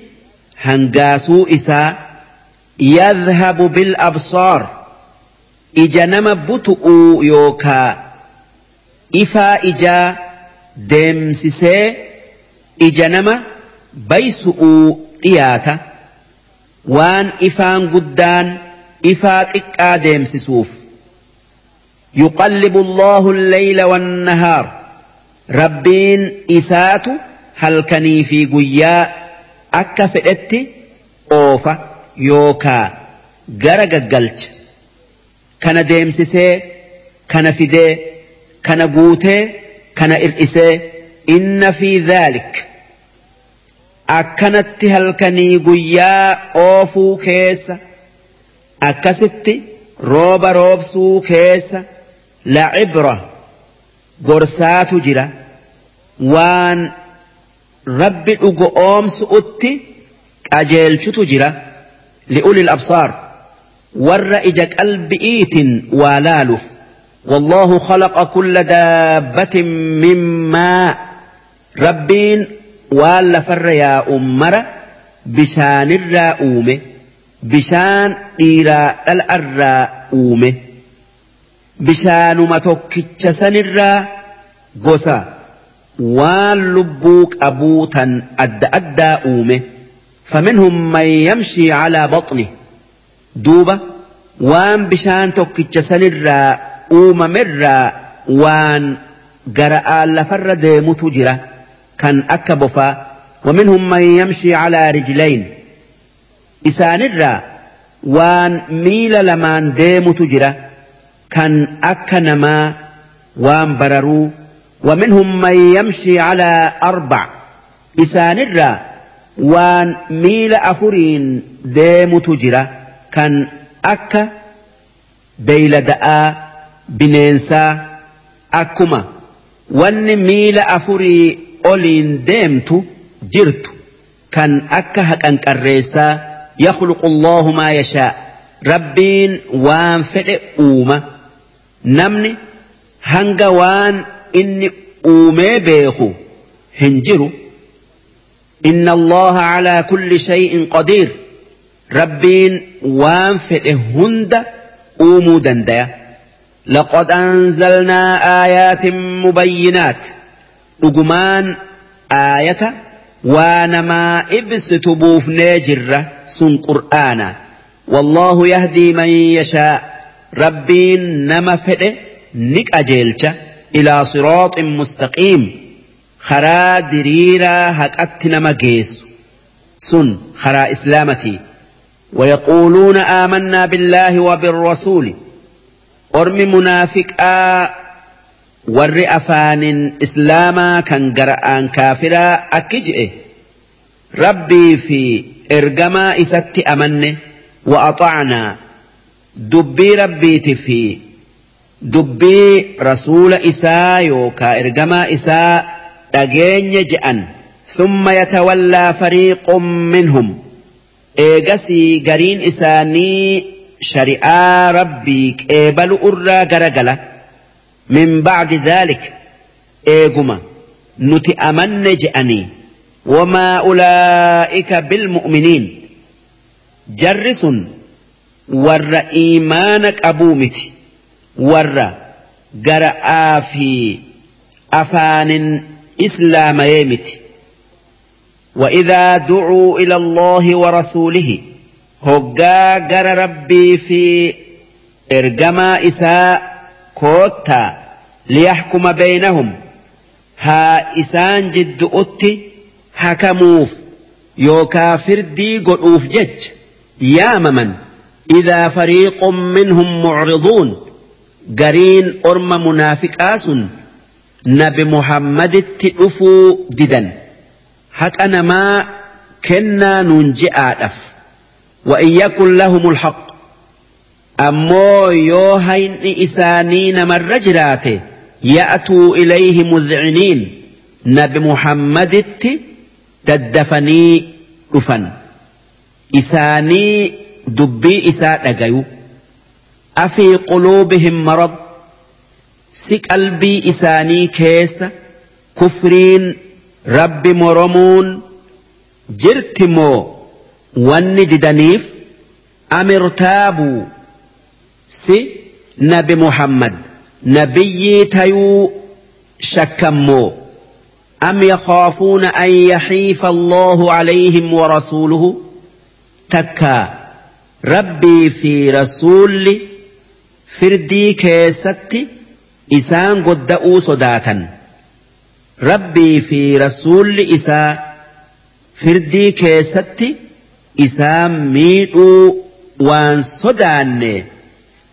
Speaker 3: هنقاسو إسا يذهب بالأبصار إجنم بتؤ يوكا ifaa ijaa deemsisee ija nama baysu'uu dhiyaata waan ifaan guddaan ifaa xiqqaa deemsisuuf يقلب الله الليل والنهار rabbiin isaatu halkanii fi guyyaa akka fedhetti oofa yookaa gara gaggalcha kana deemsisee kana fidee kana guutee kana ir'isee inna fi zaalik akkanatti halkanii guyyaa oofuu keessa akkasitti rooba roobsuu keessa la cibra gorsaatu jira waan rabbi dhugo oomsu'utti qajeelchutu jira li'ulil absaar warra ija qalbi'iitiin waa laaluuf والله خلق كل دابة مما ربين وَالَّ فر يا أمرا بشان الرؤوم بشان إيراء الأرؤوم بشان ما متوكتش سن الراء غسا وان لبوك أبوتا أد أدى أومي فمنهم من يمشي على بطنه دوبة وان بشان توكتش سن الراء uumamerraa waan gara'aan lafarra deemutu jira kan akka bofaa ومنهم من يمشي على رجلين إسان الرّا waan miila lamaan deemutu jira kan akka namaa waan bararuu ومنهم من يمشي على أربع إسان الرا وان ميل أفرين ديم تجرى كان أكا بيل دآ bineensaa akkuma wanni miila afurii oliin deemtu jirtu kan akka haqanqarreessaa yakhluqu Allahu maa yashaa rabbiin waan fedhe uuma namni hanga waan inni uumee beeku hin jiru inna allaha calaa kulli shay'in qadiir rabbiin waan fedhe hunda uumuu dandaya لقد أنزلنا آيات مبينات رجمان آية وانما إبس تبوف ناجرة سن قرآنا والله يهدي من يشاء ربين نما فئه نك أجيلش إلى صراط مستقيم خرا دريرا هك أتنما جيس سن خرا إسلامتي ويقولون آمنا بالله وبالرسول ormi munaafiqaa warri afaanin islaamaa kan aan kaafiraa akki je'e rabbii fi ergamaa isatti amanne wa'axaacnaa dubbii rabbiiti fi dubbii rasuula isaa yookaa ergamaa isaa dhageenya je'an ثم yatawallaa فريق minhum إيجسي gariin isaanii شريعه ربيك ابل ارى غرغلا من بعد ذلك ايغما نتأمن جأني وما أولئك بالمؤمنين جرس ور إيمانك أبو مثي ور قرأ في أفان إسلام يمتي وإذا دعوا إلى الله ورسوله hoggaa gara rabbii fi ergamaa isaa koottaa liyaxkuma beeynahum haa isaan jiddu'utti hakamuuf yookaa firdii godhuuf jecha yaamaman idaa fariiqun minhum mucriduun gariin orma munaafiqaa sun nabi muhammaditti dhufuu didan haqa namaa kennaa nuun dhaf وإن يكن لهم الحق أمو يوهين إسانين من جراته يأتوا إليه مذعنين نبي محمد تدفني رفن إساني دبي إساء أجيو أفي قلوبهم مرض سك قلبي إساني كيس كفرين رب مرمون جرتمو wanni didaniif amirtaabuu si nabi muhammad nabiyyii tayuu shakkammoo am yakhaafuuna an yaxiifa allaahu calayhim wa rasuuluhu takkaa rabbii fi rasuulli firdii keessatti isaan godda'uu sodaatan rabbii fi rasuulli isaa firdii keessatti isaan miidhuu waan sodaanne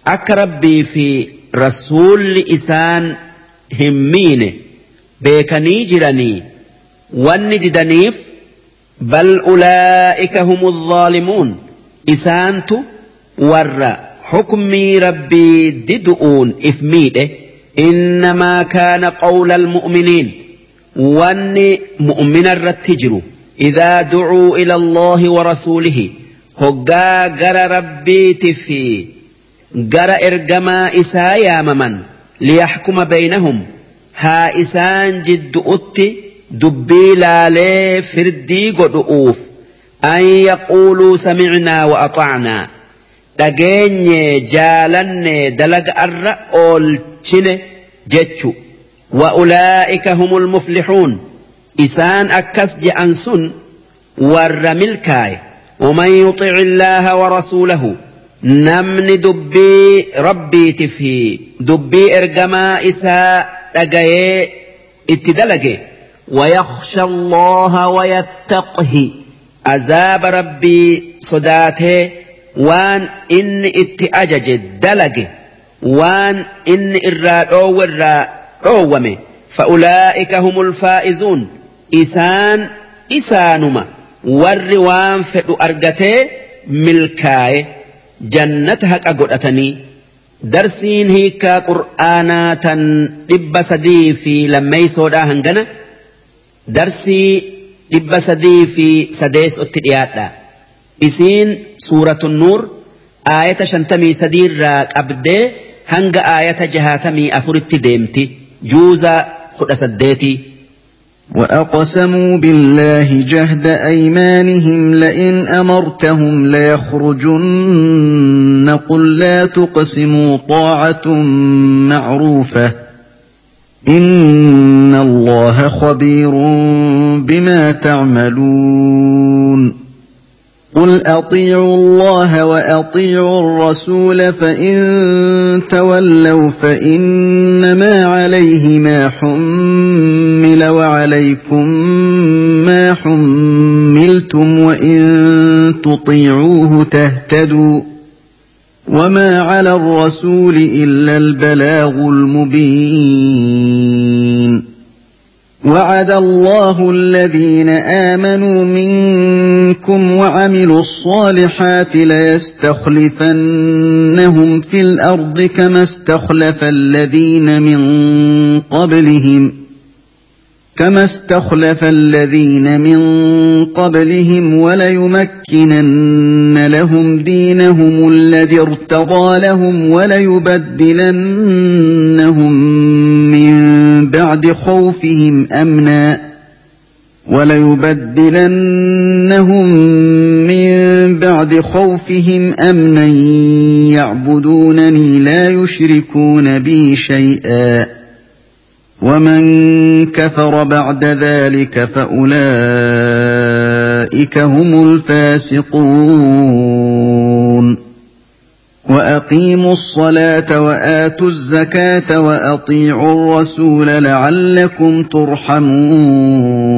Speaker 3: akka rabbii fi rasuulli isaan hin miine beekanii jiranii wanni didaniif bal ulaa'ika humu zaalimuun isaantu warra حكمي ربي if miidhe إنما كان قول المؤمنين wanni مؤمنا jiru. إذا دعوا إلى الله ورسوله هقا قر ربيت في قر إرقما إسا يامما ليحكم بينهم ها إسان جد أتي دبي لالي فردي قدؤوف أن يقولوا سمعنا وأطعنا dhageenye jaalanne dalaga'arra الرأول jechu wa ulaa'ika humul muflixuun إسان أكس جأن ور ملكاي ومن يطع الله ورسوله نمن دبي ربي تفهي دبي إرجما إساء أجاي اتدلجي ويخشى الله ويتقه عذاب ربي صداته وان إن اتأجج دلج وان إن إرى أو إرى فأولئك هم الفائزون isaan isaanuma warri waan fedhu argatee milkaaye jannata haqa godhatanii darsiin hiikaa qur'aanaa tan dhibba sadii fi lammeeysoodhaa hangana darsii dhibba sadii fi sadeesotti dhiyaadha isiin suuratu nuur ayata shantamii sadiirraa qabdee hanga ayata jahaatamii afuritti deemti juuza kudha saddeetii
Speaker 6: وأقسموا بالله جهد أيمانهم لئن أمرتهم ليخرجن قل لا تقسموا طاعة معروفة إن الله خبير بما تعملون قل اطيعوا الله واطيعوا الرسول فان تولوا فانما عليه ما حمل الليل وعليكم ما حملتم وإن تطيعوه تهتدوا وما على الرسول إلا البلاغ المبين وعد الله الذين آمنوا منكم وعملوا الصالحات ليستخلفنهم في الأرض كما استخلف الذين من قبلهم ۖ كما استخلف الذين من قبلهم وليمكنن لهم دينهم الذي ارتضى لهم وليبدلنهم من بعد خوفهم امنا وليبدلنهم من بعد خوفهم امنا يعبدونني لا يشركون بي شيئا ومن كفر بعد ذلك فاولئك هم الفاسقون واقيموا الصلاه واتوا الزكاه واطيعوا الرسول لعلكم ترحمون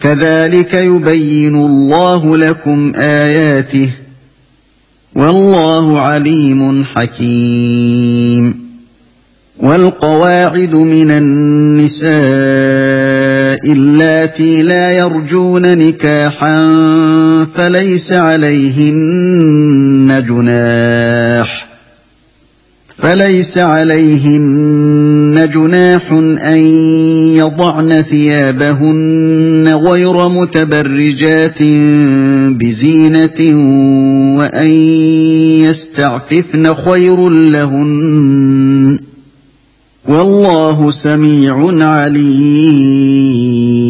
Speaker 6: كذلك يبين الله لكم اياته والله عليم حكيم والقواعد من النساء اللاتي لا يرجون نكاحا فليس عليهن جناح فليس عليهن جناح أن يضعن ثيابهن غير متبرجات بزينة وأن يستعففن خير لهن والله سميع عليم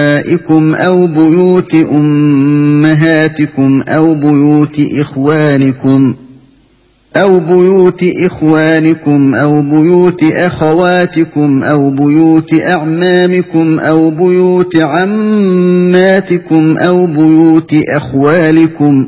Speaker 6: نسائكم أو بيوت أمهاتكم أو بيوت إخوانكم أو بيوت إخوانكم أو بيوت أخواتكم أو بيوت أعمامكم أو بيوت عماتكم أو بيوت أخوالكم ۖ أو بيوت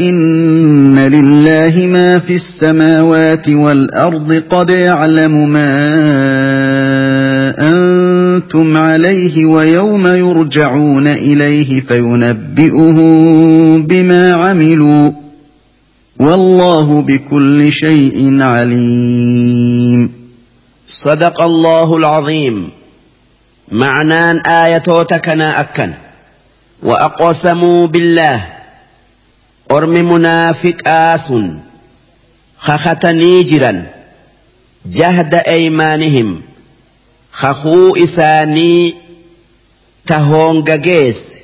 Speaker 6: إن لله ما في السماوات والأرض قد يعلم ما أنتم عليه ويوم يرجعون إليه فينبئهم بما عملوا والله بكل شيء عليم
Speaker 3: صدق الله العظيم معنان آية تكنا أكن وأقسموا بالله ormi munaafiqaa sun kakatanii jiran jahda eymaanihim kakuu isaanii tahongageesse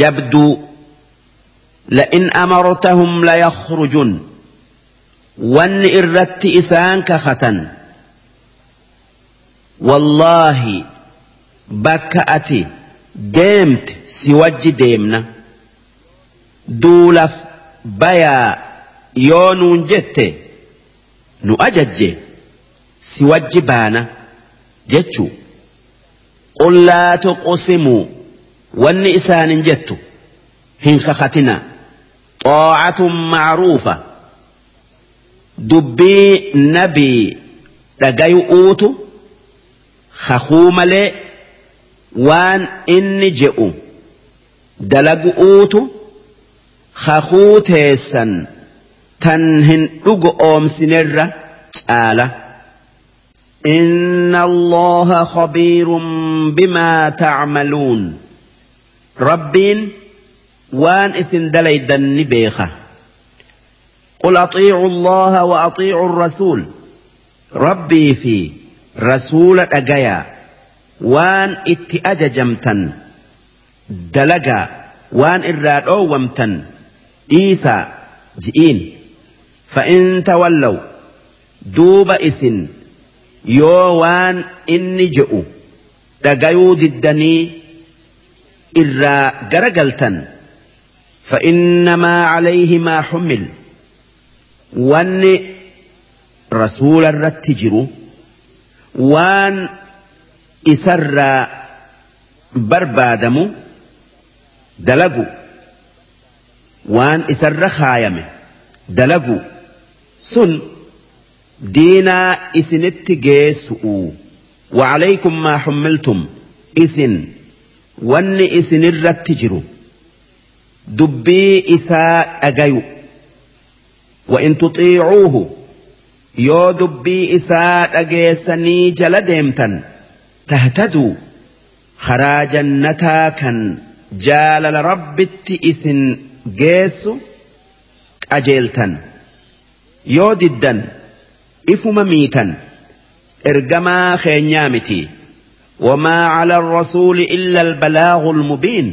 Speaker 3: jabduu la'in amartahum layakrujun wanni irratti isaan kakatan wallaahi bakka ati deemte si wajji deemna duulaf bayaa yoo nuun jette nu ajajje si wajji baana jechuu qul laa tuqsimuu wanni isaanin jettu hin kakatina طاعة معروفة دبي نبي dhagayu uutu hakuu malee waan inni je'u dalagu uutu kakuu teessan tan hin dhugu oomsinerra إن الله خبير بما تعملون ربين وان اسن دليدن بيخة قل أطيعوا الله وأطيعوا الرسول ربي في رسول أجايا وان اتأججمتن دلجا وان إراد أومتن Isa ji'iin fa'inta wallawu duuba isin yoo waan inni je'u dhagayuu diddanii irraa garagaltan fa'in namaa alayhi maa hummin waan rasuula irratti jiru waan isarraa barbaadamu dalagu. waan isarra kaayame dalagu sun diinaa isinitti geessu'u وعليكم ما حملتم إسن ون إسن الرتجر دبي إساء أجيو وإن تطيعوه يو دبي إساء أجيسني جلديمتا تهتدوا خراجا جنتا كان جال لربت إسن geessu qajeeltan yoo diddan ifuma miitan ergamaa keenyaa miti wamaa cala arrasuuli illa albalaagu almubiin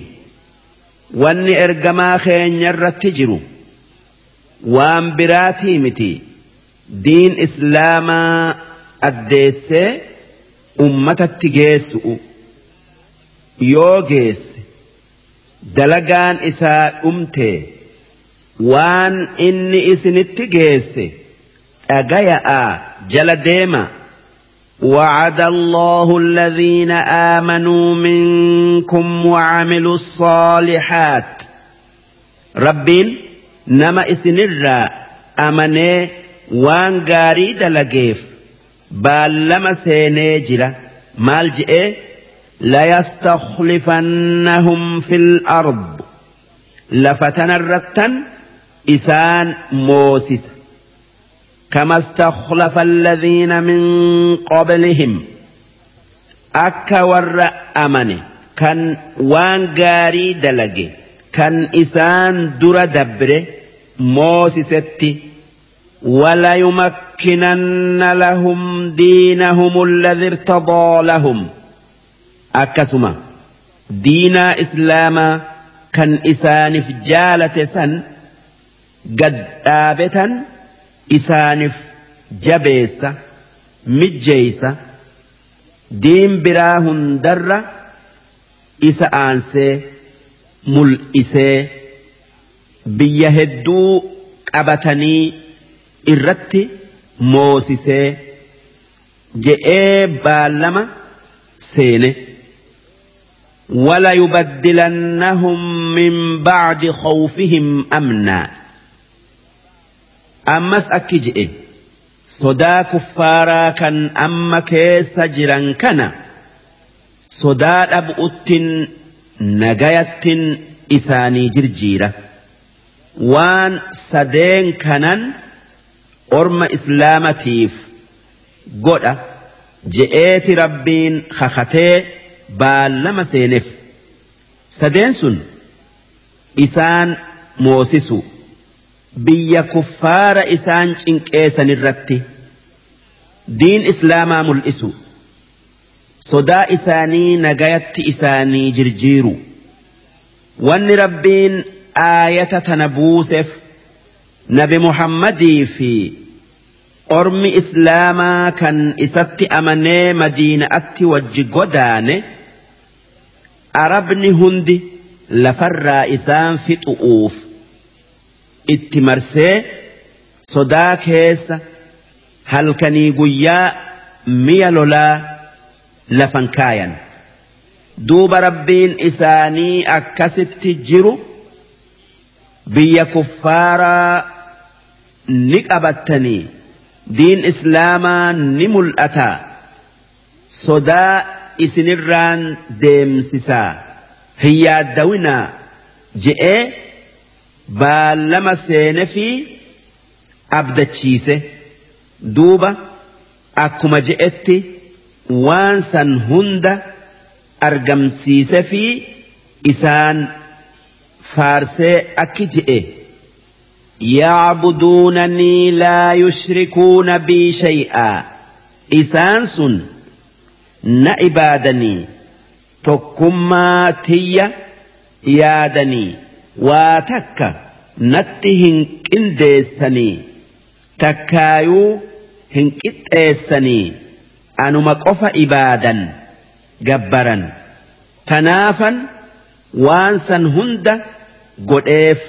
Speaker 3: wanni ergamaa keenya irratti jiru waan biraatii miti diin islaamaa addeessee ummatatti geessu'u yoo geesse Dalagaan isaa dhumtee waan inni isinitti geesse dhagaya'aa jala deema. Wacada loohu ladhi na amanu min kumwacamilu Rabbiin nama isinirra amane waan gaarii dalageef baallama seenee jira maal ji'ee. ليستخلفنهم في الأرض لفتن الرتن إسان موسس كما استخلف الذين من قبلهم أكا ور أمني كان وان قاري دلقي كان إسان در دبره موسستي وليمكنن لهم دينهم الذي ارتضى لهم akkasuma diinaa islaamaa kan isaaniif jaalate san gad dhaabetan isaaniif jabeessa mijjeeysa diin biraa hundarra isa aansee mul'isee biyya hedduu qabatanii irratti moosisee je'ee baallama seene. ولا يبدلنهم من بعد خوفهم أمنا أمس أكجئ إيه؟ صدا كفارا كان أما كيس جرا كان صدا أبؤت نجاية إساني جرجيرة وان سدين كانن أرم إسلامتيف قد جئت ربين خختي baallama seeneef sadeen sun isaan moosisu biyya kuffaara isaan cinqeessan irratti diin islaamaa mul'isu sodaa isaanii nagayatti isaanii jirjiiru wanni rabbiin aayata tana buuseef nabi muhammadii fi ormi islaamaa kan isatti amanee madiinaatti wajji godaane. arabni hundi lafarraa isaan fixu'uuf itti marsee sodaa keessa halkanii guyyaa mi'a lolaa lafan kaayan. duuba rabbiin isaanii akkasitti jiru biyya kuffaaraa ni qabattanii diin islaamaa ni mul'ata sodaa isinirraan deemsisaa Hiyyaa Dawinaa. je'ee baallama seene fi abdachiise duuba akkuma je'etti waan san hunda argamsiise fi isaan faarsee akki je'e يعبدونني laa yushrikuuna bii شيئا Isaan sun. na ibaadanii tokkummaa tiyya yaadanii waa takka natti hin qindeessanii takkaayuu hin qixxeessanii anuma qofa ibaadan gabbaran tanaafan waan san hunda godheef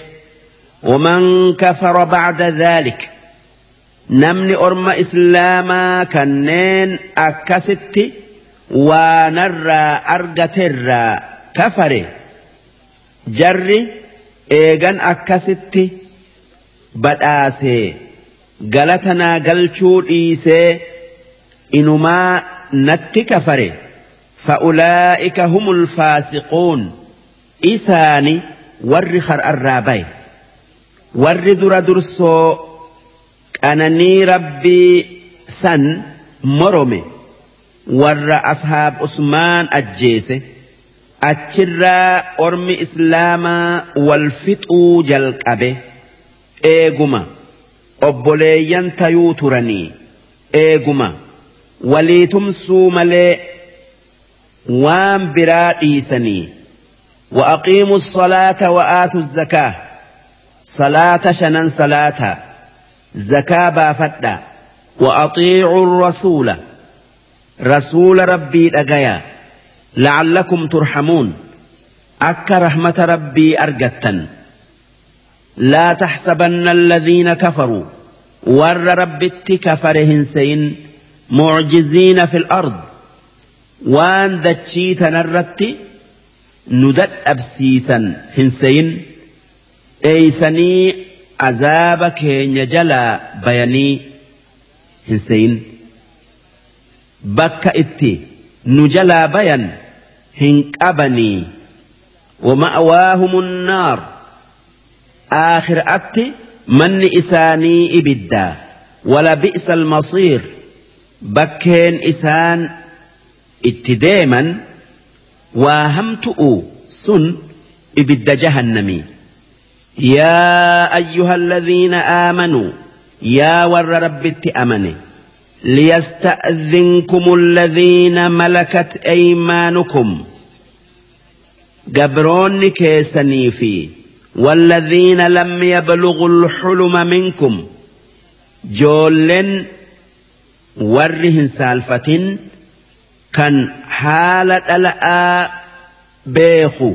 Speaker 3: waman kafara bacda dhaalika namni orma islaamaa kanneen akkasitti waanarraa argaterraa kafare jarri eegan akkasitti badhaasee galatanaa galchuu dhiisee inumaa natti kafare fa'ulaa'ika humul faasiquun isaani warri har'arraa baye warri dura dursoo qananii rabbii san morome. warra ashaab usmaan ajjeese achirraa ormi islaamaa wal fixuu jalqabe eeguma obboleeyyan tayuu turanii eeguma walii tumsuu malee waan biraa dhiisanii وأقيموا الصلاة وآتوا الزكاة صلاة شنن صلاة زكاة بافتة وأطيعوا الرسول رسول ربي دغيا لعلكم ترحمون أك رحمة ربي أرجتن لا تحسبن الذين كفروا ور ربي اتكفرهن سين معجزين في الأرض وان ذاتشيت نرتي ندت أبسيسا هنسين أيسني عذابك نجلا بياني هنسين bakka itti nu jalaa bayan hin qabanii wama'awaahumu naar aakhiraatti manni isaanii ibidda wala bi'sa almasiir bakkeen isaan itti deeman waa hamtu'u sun ibidda jahannamii yaa ayyuha alladhiina aamanuu yaa warra rabbitti amane ليستأذنكم الذين ملكت أيمانكم قبرون كيسني في والذين لم يبلغوا الحلم منكم جولن ورهن سالفة كان حالة ألأ بيخو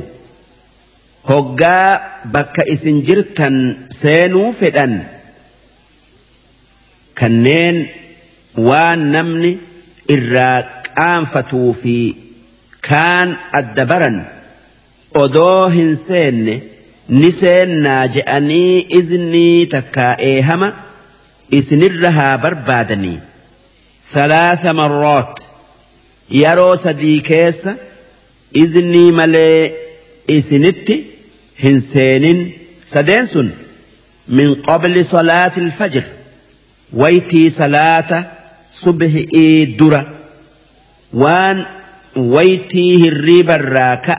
Speaker 3: هقا bakka isin سينو seenuu fedhan waan namni irraa qaanfatuu fi kaan adda baran odoo hin seenne ni seennaa je'anii iznii takkaa'ee hama isinirra haa barbaadanii salaasa marroot yeroo sadii keessa iznii malee isinitti hin seenin sadeen sun min qabli salaati alfajr waytii salaata صبح اي إدرا وان ويتي الريب الراكا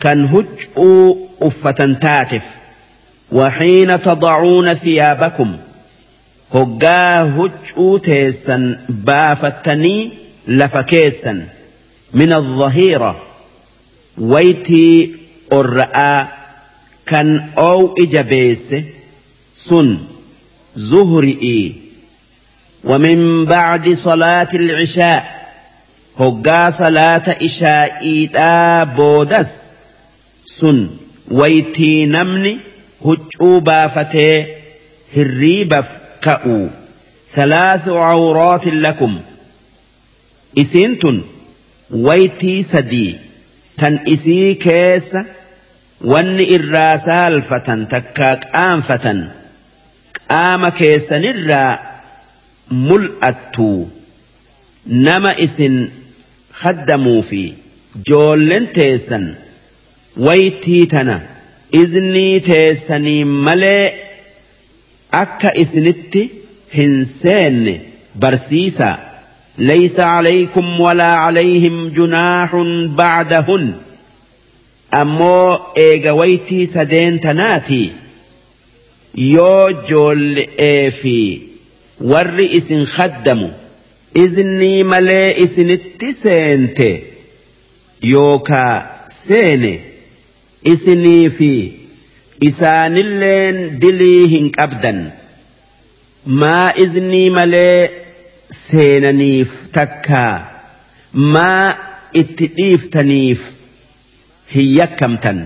Speaker 3: كان هج أفة تاتف وحين تضعون ثيابكم هجا هج تيسا بافتني لفكيسا من الظهيرة ويتي الرأى كان أو إجابيس سن اي ومن بعد صلاة العشاء هقا صلاة إشاء إيدا بودس سن ويتي نمني هجو بافتي هريبف كأو ثلاث عورات لكم إسنتن ويتي سدي تن إسي كيس ون إِرَّا فتن تكاك آنفتن آم كيسن الرّا mul'attu nama isin haddamuu fi joollen teessan waytii tana iznii teessanii malee akka isinitti hin seenne barsiisaa ليس عليكم ولا عليهم جناح بعدهن أمو إيغويتي سدين تناتي يو جول إيفي warri isin khaddamu iznii malee isinitti seente yookaa seene isinii fi isaanilleen dilii hin qabdan maa iznii malee seenaniif takkaa maa itti dhiiftaniif hin yakkamtan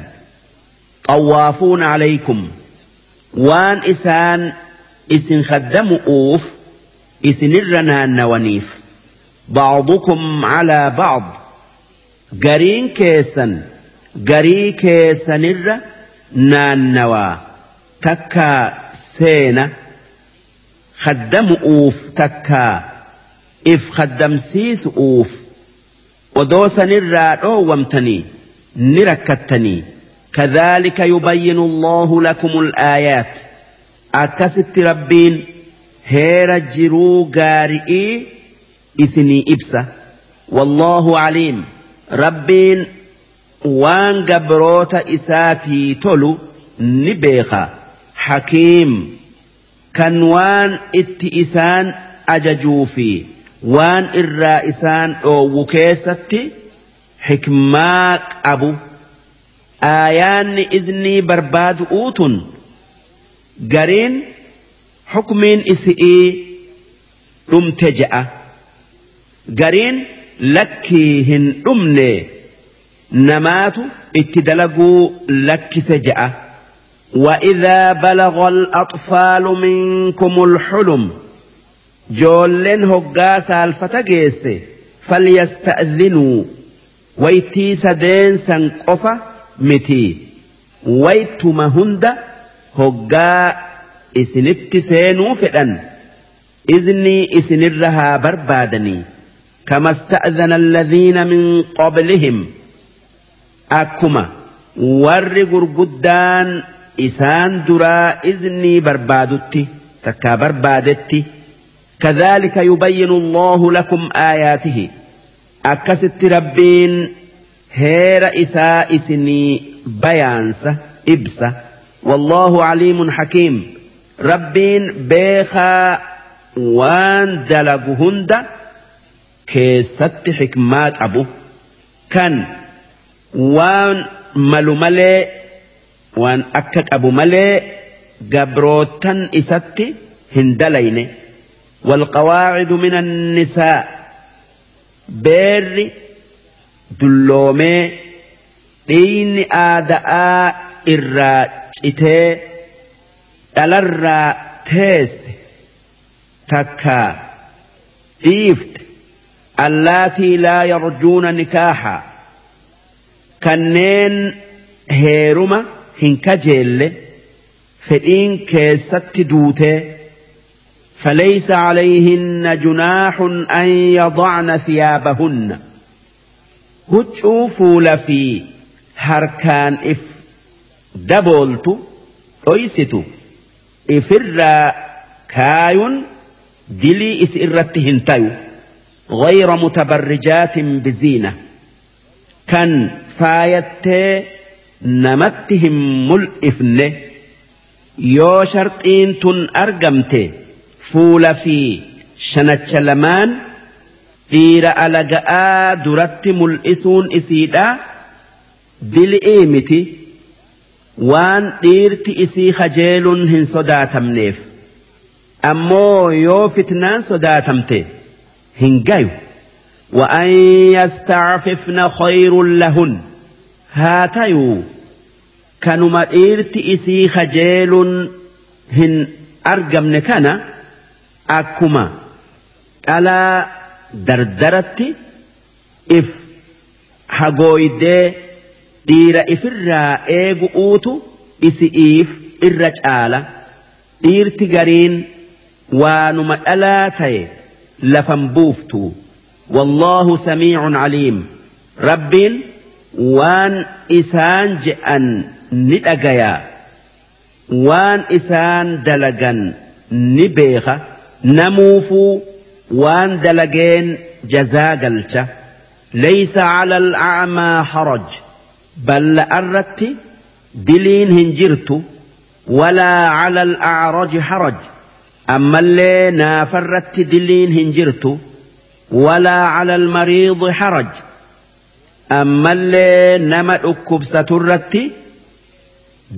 Speaker 3: xawwaafuun alaykum waan isaan اسن خدم اوف isin irra naannawaniif بعضكم على بعض قرين كيسن قري كيسن الر نانوا تكا سينا خدم اوف تكا اف خدم سيس اوف ودوس نرى او نركتني كذلك يبين الله لكم الايات akkasitti rabbiin heera jiruu gaari'ii isinii ibsa wallaahu aliim rabbiin waan gabroota isaatii tolu ni beeka hakiim kan waan itti isaan ajajuu fi waan irraa isaan dhoowwu keessatti hikmaa qabu aayaanni iznii barbaadu'uutun tun gareen hukmiin isi'ee dhumte ja'a gareen lakkii hin dhumne namaatu itti dalaguu lakkise ja'a وإذا بلغ الأطفال منكم الحلم جولن هقا سالفة جيس فليستأذنوا ويتي سدين سنقف متي ويتم هند hoggaa isinitti seenuu fedhan iznii isinirra haa barbaadanii kama sta'dana alladhiina min qablihim akkuma warri gurguddaan isaan duraa iznii barbaadutti takkaa barbaadetti kadhaalika yubayyinu allahu lakum aayaatihi akkasitti rabbiin heera isaa isinii bayaansa ibsa والله عليم حكيم ربين بيخا وان دلقهند كيست حكمات أبو كان وان ملو ملي وان أكك أبو ملي قبروتن إستي هندلين والقواعد من النساء بير دلومي دين آداء إراد citee dhalarraa teesse takka dhiifte allaatii laa yarjuuna nikaaha kanneen heeruma hin kajeelle fedhiin keessatti duutee فليس عليهن جناح أن يضعن ثيابهن هجو فول هركان إف dabooltu dhoysitu ifirraa kaayun dilii isi irratti hin tayu غير متبرجات بزينة كان فايت نمتهم ملئفن يو شرطين تن argamte فول في شنتش لمان dhiira alaga'aa duratti mul'isuun isiidha dil'ii miti waan dhiirti isii kajeeluun hin sodaatamneef ammoo yoo fitnaan sodaatamte hin gayu وأن يستعففن خير لهن هاتيو كانوا إيرتي إسي خجيل هن أرقم كان أكما ألا دردرت إف حقويدي dhiira ifirraa eegu'uutu isi'iif irra caala dhiirti gariin waanuma dhalaa ta'e lafan buuftu wallaahu samiicun caliim rabbiin waan isaan je'an ni dhagayaa waan isaan dalagan ni beeka namuufuu waan dalageen jazaa galcha laysa cala al'aamaa haraj bal'aarratti diliin hin jirtu walaa cala al'aaraji haraj ammallee naafarratti diliin hin jirtu walaa cala almariidi haraj ammallee nama dhukkubsaturratti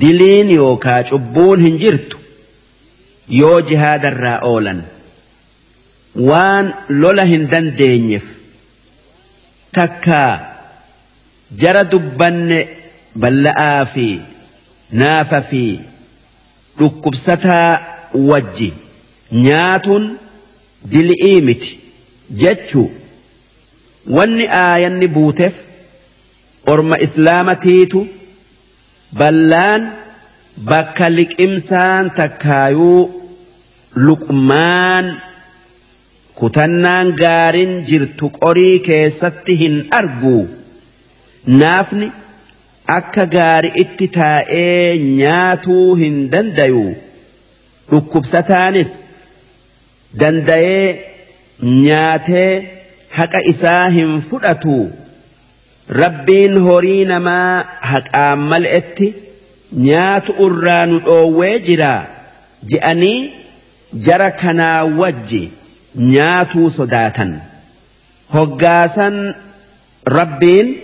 Speaker 3: diliin yookaa cubbuun hin jirtu yoo jihaadarraa oolan waan lola hin dandeenyeef takkaa. jara dubbanne balla'aa fi naafa fi dhukkubsataa wajji nyaatuun dil'ii miti jechuu wanni aayanni buuteef orma islaamatiitu ballaan bakka liqimsaan takkaayuu luqmaan kutannaan gaariin jirtu qorii keessatti hin arguu. naafni akka itti taa'ee nyaatuu hin dandayu dhukkubsataanis danda'ee nyaatee haqa isaa hin fudhatu rabbiin horii namaa haqaan nyaatu irraa nu dhoowwee jira je'anii jara kanaa wajji nyaatuu sodaatan hoggaasan rabbiin.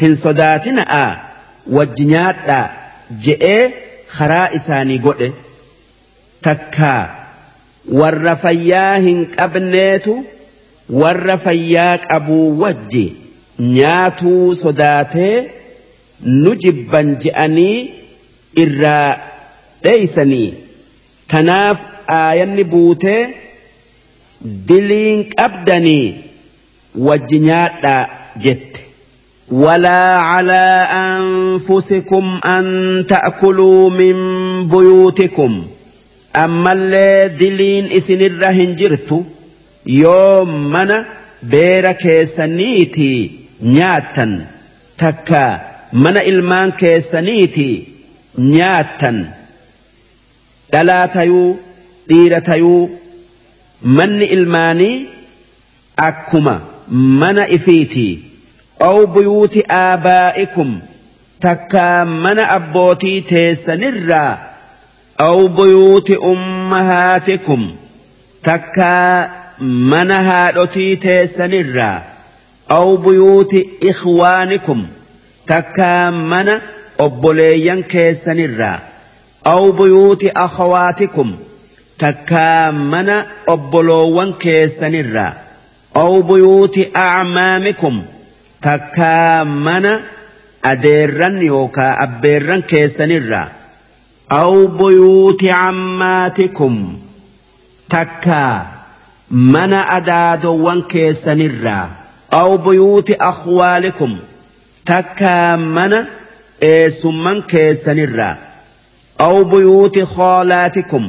Speaker 3: hin sodaatina'a wajji nyaadhaa je'ee karaa isaanii godhe takkaa warra fayyaa hin qabneetu warra fayyaa qabuu wajji nyaatuu sodaatee nu jibban je'anii irraa dheeysanii tanaaf aayanni buutee diliin qabdanii wajji nyaadhaa jette. walaacalaa anfusikum an min buyuutikum ammallee diliin isinirra hin jirtu yoo mana beera keessaniiti nyaatan takka mana ilmaan keessaniiti nyaatan tayuu dhiira tayuu manni ilmaanii akkuma mana ifiiti. أو بيوت آبائكم تكا من أبوتي تيسنرا أو بيوت أمهاتكم تكا من هادوتي تيسنرا أو بيوت إخوانكم تكا من أبوليا كيسنرا أو بيوت أخواتكم takkaa mana obboloowwan keessanirraa أو buyuuti أعمامكم takkaa mana adeerran yookaa abbeerran keessanirraa aw buyuuti cammaatikum takkaa mana adaadowwan keessanirraa aw buyuuti akhwaalikum takkaa mana eessumman keessanirraa aw buyuuti khoolaatikum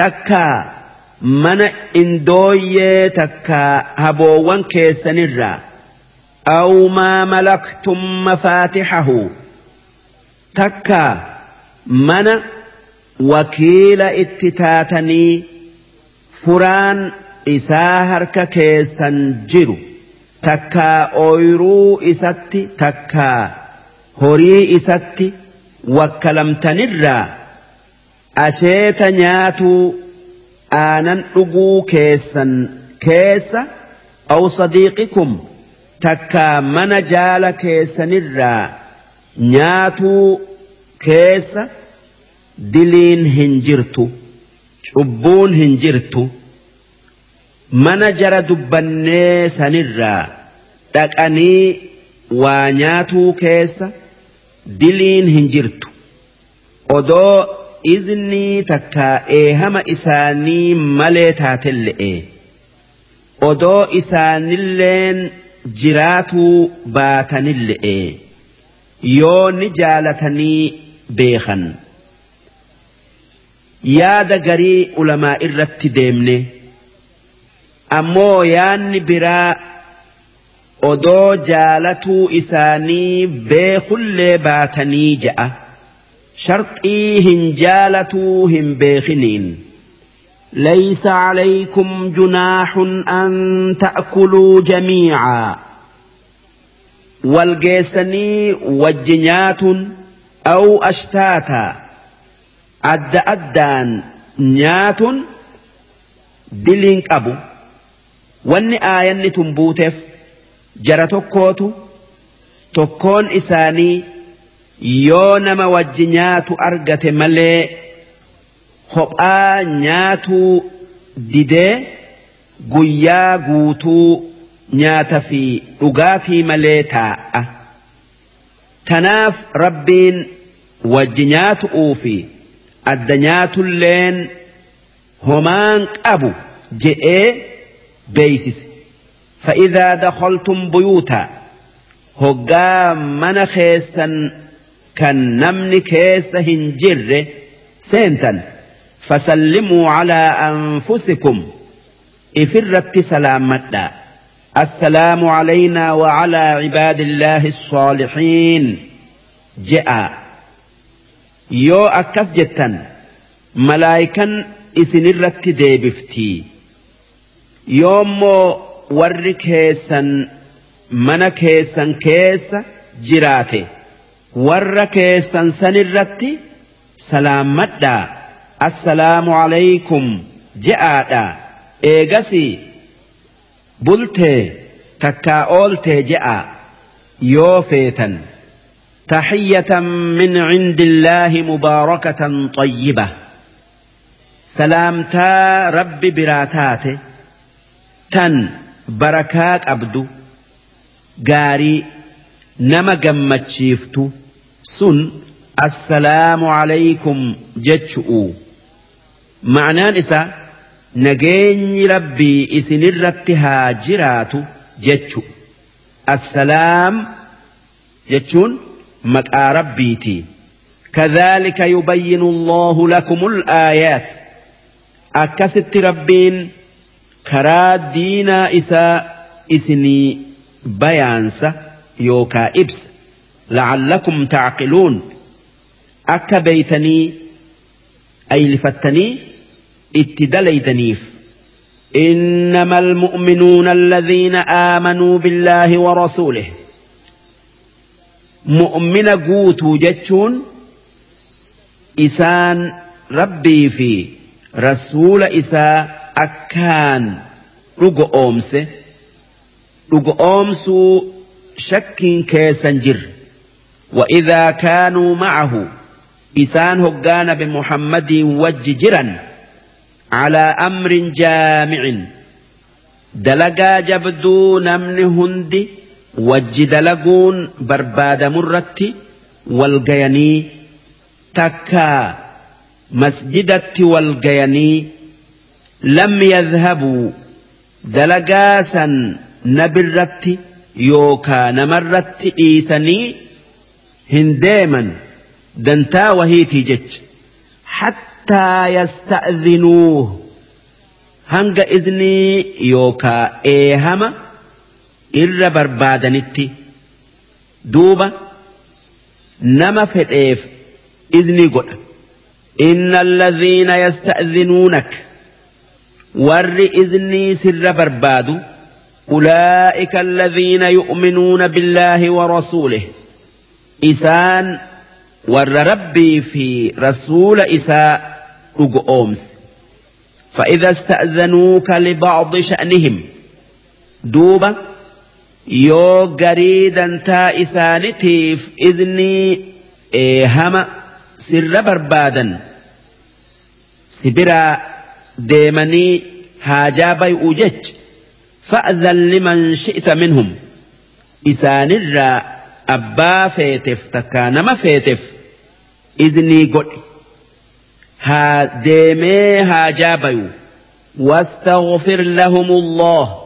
Speaker 3: takkaa mana indooyyee takkaa haboowwan keessanirraa أو ما ملكتم مفاتحه تكا من وكيل اتتاتني فران إساهر كيسا جرو تكا أويرو إساتي تكا هري إساتي وكلمتنرا أشيت ناتو آنن رقو كيسا كيسا أو صديقكم takkaa mana jaala keessanirraa nyaatuu keessa diliin hin jirtu cubbuun hin jirtu mana jara dubbannee sanirraa dhaqanii waa nyaatuu keessa diliin hin jirtu odoo iznii takkaa eehama isaanii malee taatelle'e odoo isaanilleen jiraatuu le'e yoo ni jaalatanii beekan yaada garii ulamaa irratti deemne ammoo yaanni biraa odoo jaalatuu isaanii beekullee baatanii ja'a sharxii hin jaalatuu hin beekiniin. Laysaa Aleekum Junaaxun Anta Kuluu Jamiicaa. Walgeessanii wajji nyaatun awwuu ashtaa adda addaan nyaatun diliin qabu wanni aayanni tun buuteef jara tokkootu tokkoon isaanii yoo nama wajji nyaatu argate malee. Hophaa nyaatuu didee guyyaa guutuu nyaata fi dhugaatii malee taa'a. Tanaaf rabbiin wajji nyaatu'uu fi adda nyaatulleen homaan qabu jedhee beeysise. فإذا دخلتم بيوتا هقا من خيسا كان نمن كيس هنجر سينتا فسلموا على أنفسكم إفرت سلام السلام علينا وعلى عباد الله الصالحين جاء يو أكس جتا ملايكا إسن دي بفتي يوم ور كيسا من كيسا كيسا جراتي ور كيسا سن الرت سلام مدّا السلام عليكم je'aadha eegasi bultee takkaa ooltee je'a yoo تحية من عند الله مباركة طيبة سلامتا رب براتات تن بركات أبدو قاري نما قمت شيفتو سن السلام عليكم جتشؤو Ma'anaan isaa nageenyi rabbii اسن haa jiraatu jechu. Assalaam jechuun maqaa rabbiiti. كذلك يبين الله لكم الآيات أكست ربين كرا دينا إساء إسني بيانسة يوكا إبس لعلكم تعقلون أك بيتني أي لفتني itti دنيف إنما المؤمنون الذين آمنوا بالله ورسوله مؤمن قوت جتشون إسان ربي في رسول إساء أكان رقو أمسه رقو أمسو شك كيسنجر وإذا كانوا معه إسان هقان بمحمد وججرا calaa amrin jaamicin dalagaa jabduu namni hundi wajji dalaguun barbaadamurratti wal gayanii takka masjidatti wal gayanii lam yadhabuu dalagaa san nabirratti yookaa namarratti dhiisanii hin deeman dantaa wahiitii jecha حتى يستأذنوه هنگ إذني يوكا إيهما إر بربادنتي دوبا نما فتئف إذني قل إن الذين يستأذنونك ور إذني سر بربادو أولئك الذين يؤمنون بالله ورسوله إسان ور ربي في رسول إساء dhugo فإذا استأذنوك لبعض شأنهم دوبا يو قريدا تا إسانتي في إذني هما سر بربادا سبرا ديمني هاجا بيء جج فأذن لمن شئت منهم إسان الرا أبا فيتف تكان ما فيتف إذني قل ها ديمي ها جابيو واستغفر لهم الله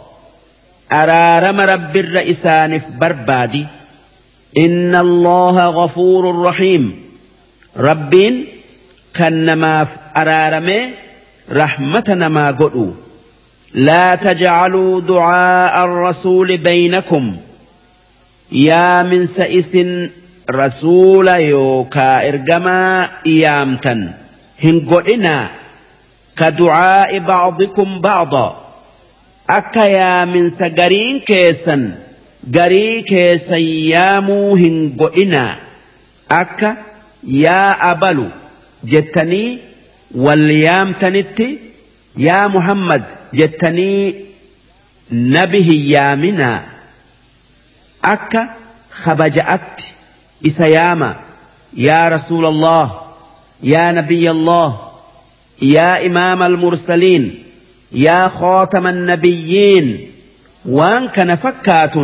Speaker 3: أرارم رب الرئسانف بربادي إن الله غفور رحيم ربين كنما أرارم رحمتنا ما قلوا لا تجعلوا دعاء الرسول بينكم يا من سئس رسول يوكا إرجما إيامتن قعنا كدعاء بعضكم بعضا أكا يا من سقرين كيسا قري كيسا يامو قعنا أكا يا أبلو جتني واليام تنتي يا محمد جتني نبه يامنا أكا خبجأت إسياما يا رسول الله يا نبي الله يا إمام المرسلين يا خاتم النبيين وان كان فكات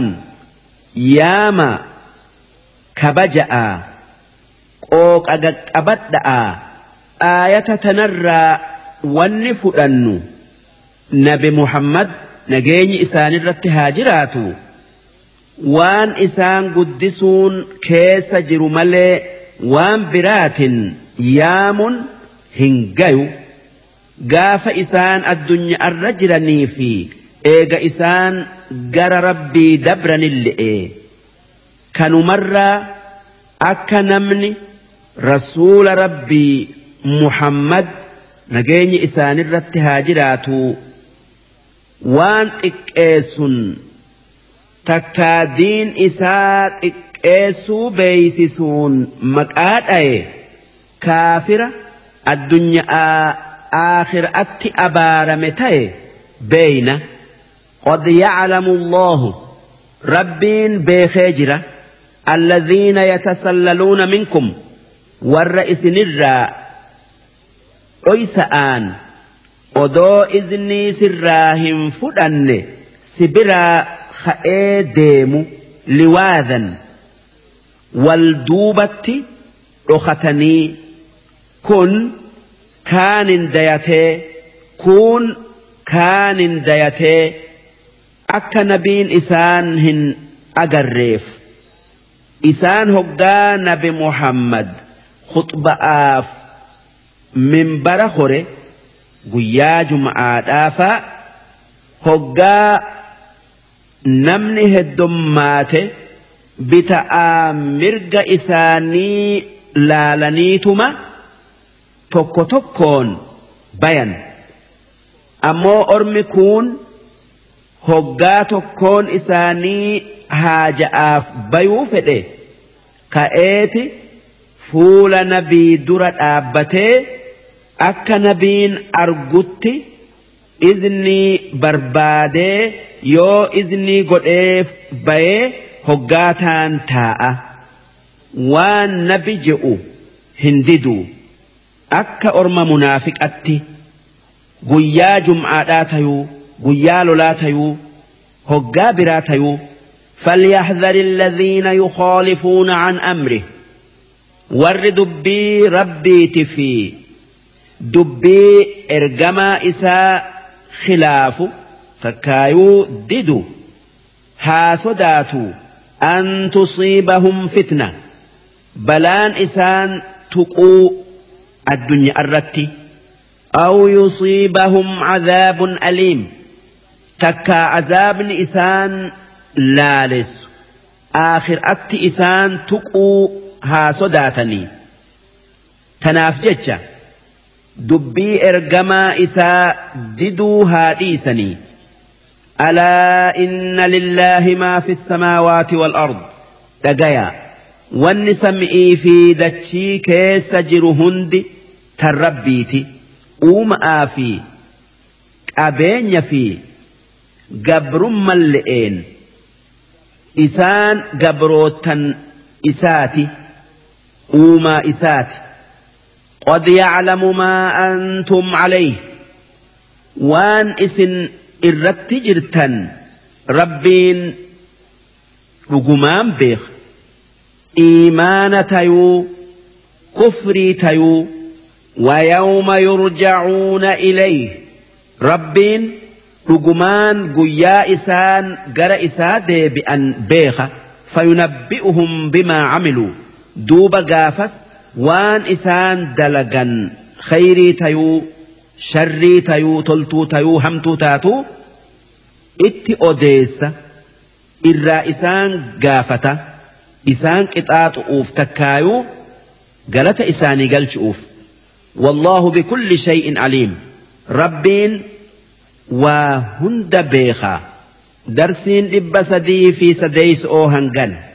Speaker 3: يا ما كبجأ اوك أبدأ آية تنرى ونفؤن نبي محمد نجيني إسان الرتهاجراتو وان إسان قدسون keessa jiru وان waan yaamuun hin gayu gaafa isaan addunyaarra jiranii fi eega isaan gara rabbii dabranille'e kanumarraa akka namni rasuula rabbii muhammad nageenyi isaanirratti haa jiraatu waan xiqqeessun takkaa diin isaa xiqqeessuu beeysisuun maqaa dha'e. كافر الدنيا آخر أتي أبار متي بين قد يعلم الله ربين بخجرة الذين يتسللون منكم والرئيس نرى أيس آن odoo iznii sirraa hin fudhanne si biraa ka'ee deemu kun kaanin dayatee kun kaanin dayatee akka nabiin isaan hin agarreef isaan hoggaa nabi muhammad khuxba'aaf minbara hore guyyaa juma'aadhaafa hoggaa namni heddummaate bita'aa mirga isaanii laalaniituma. tokko tokkoon bayan ammoo ormi kun hoggaa tokkoon isaanii haaja'aaf bayuu fedhe ka'eeti fuula nabii dura dhaabbatee akka nabiin argutti iznii barbaadee yoo iznii godheef bayee hoggaataan taa'a waan nabi je'u hin diduu. akka orma munaafiqatti guyyaa jum'aadhaa tayuu guyyaa lolaa tayuu hoggaa biraa tayuu فليحذر الذين يخالفون عن أمره warri dubbii rabbiiti fi dubbii ergamaa isaa khilaafu takkaayuu didu haa sodaatu an tusiibahum fitna balaan isaan tuquu الدنيا الرتي أو يصيبهم عذاب أليم تكا عذاب إسان لا لالس آخر أكت إسان تقو ها صداتني تناف دبي إرقما إسا ددو هاريسني ألا إن لله ما في السماوات والأرض تقيا واني سمعي في دتشي كيس جرهندي هندي tan rabbiiti uuma'aa fi qabeenya fi gabrumman le'een isaan gabrootan isaati uumaa isaati قد يعلم ما أنتم عليه وان إسن إرت جرتن ربين رقمان بيخ إيمان تيو كفري تيو ويوم يرجعون إليه ربين رجمان جيا إسان جرى إساد بأن بيخة فينبئهم بما عملوا دوب قافس وان إسان دلقا خيري تيو شري تيو تلتو تيو همتو تاتو itti odeessa irraa isaan gaafata isaan qixaaxu'uuf takkaayuu إساني isaanii أوف والله بكل شيء عليم ربين وهند بيخا درسين لبسدي في سديس أوهن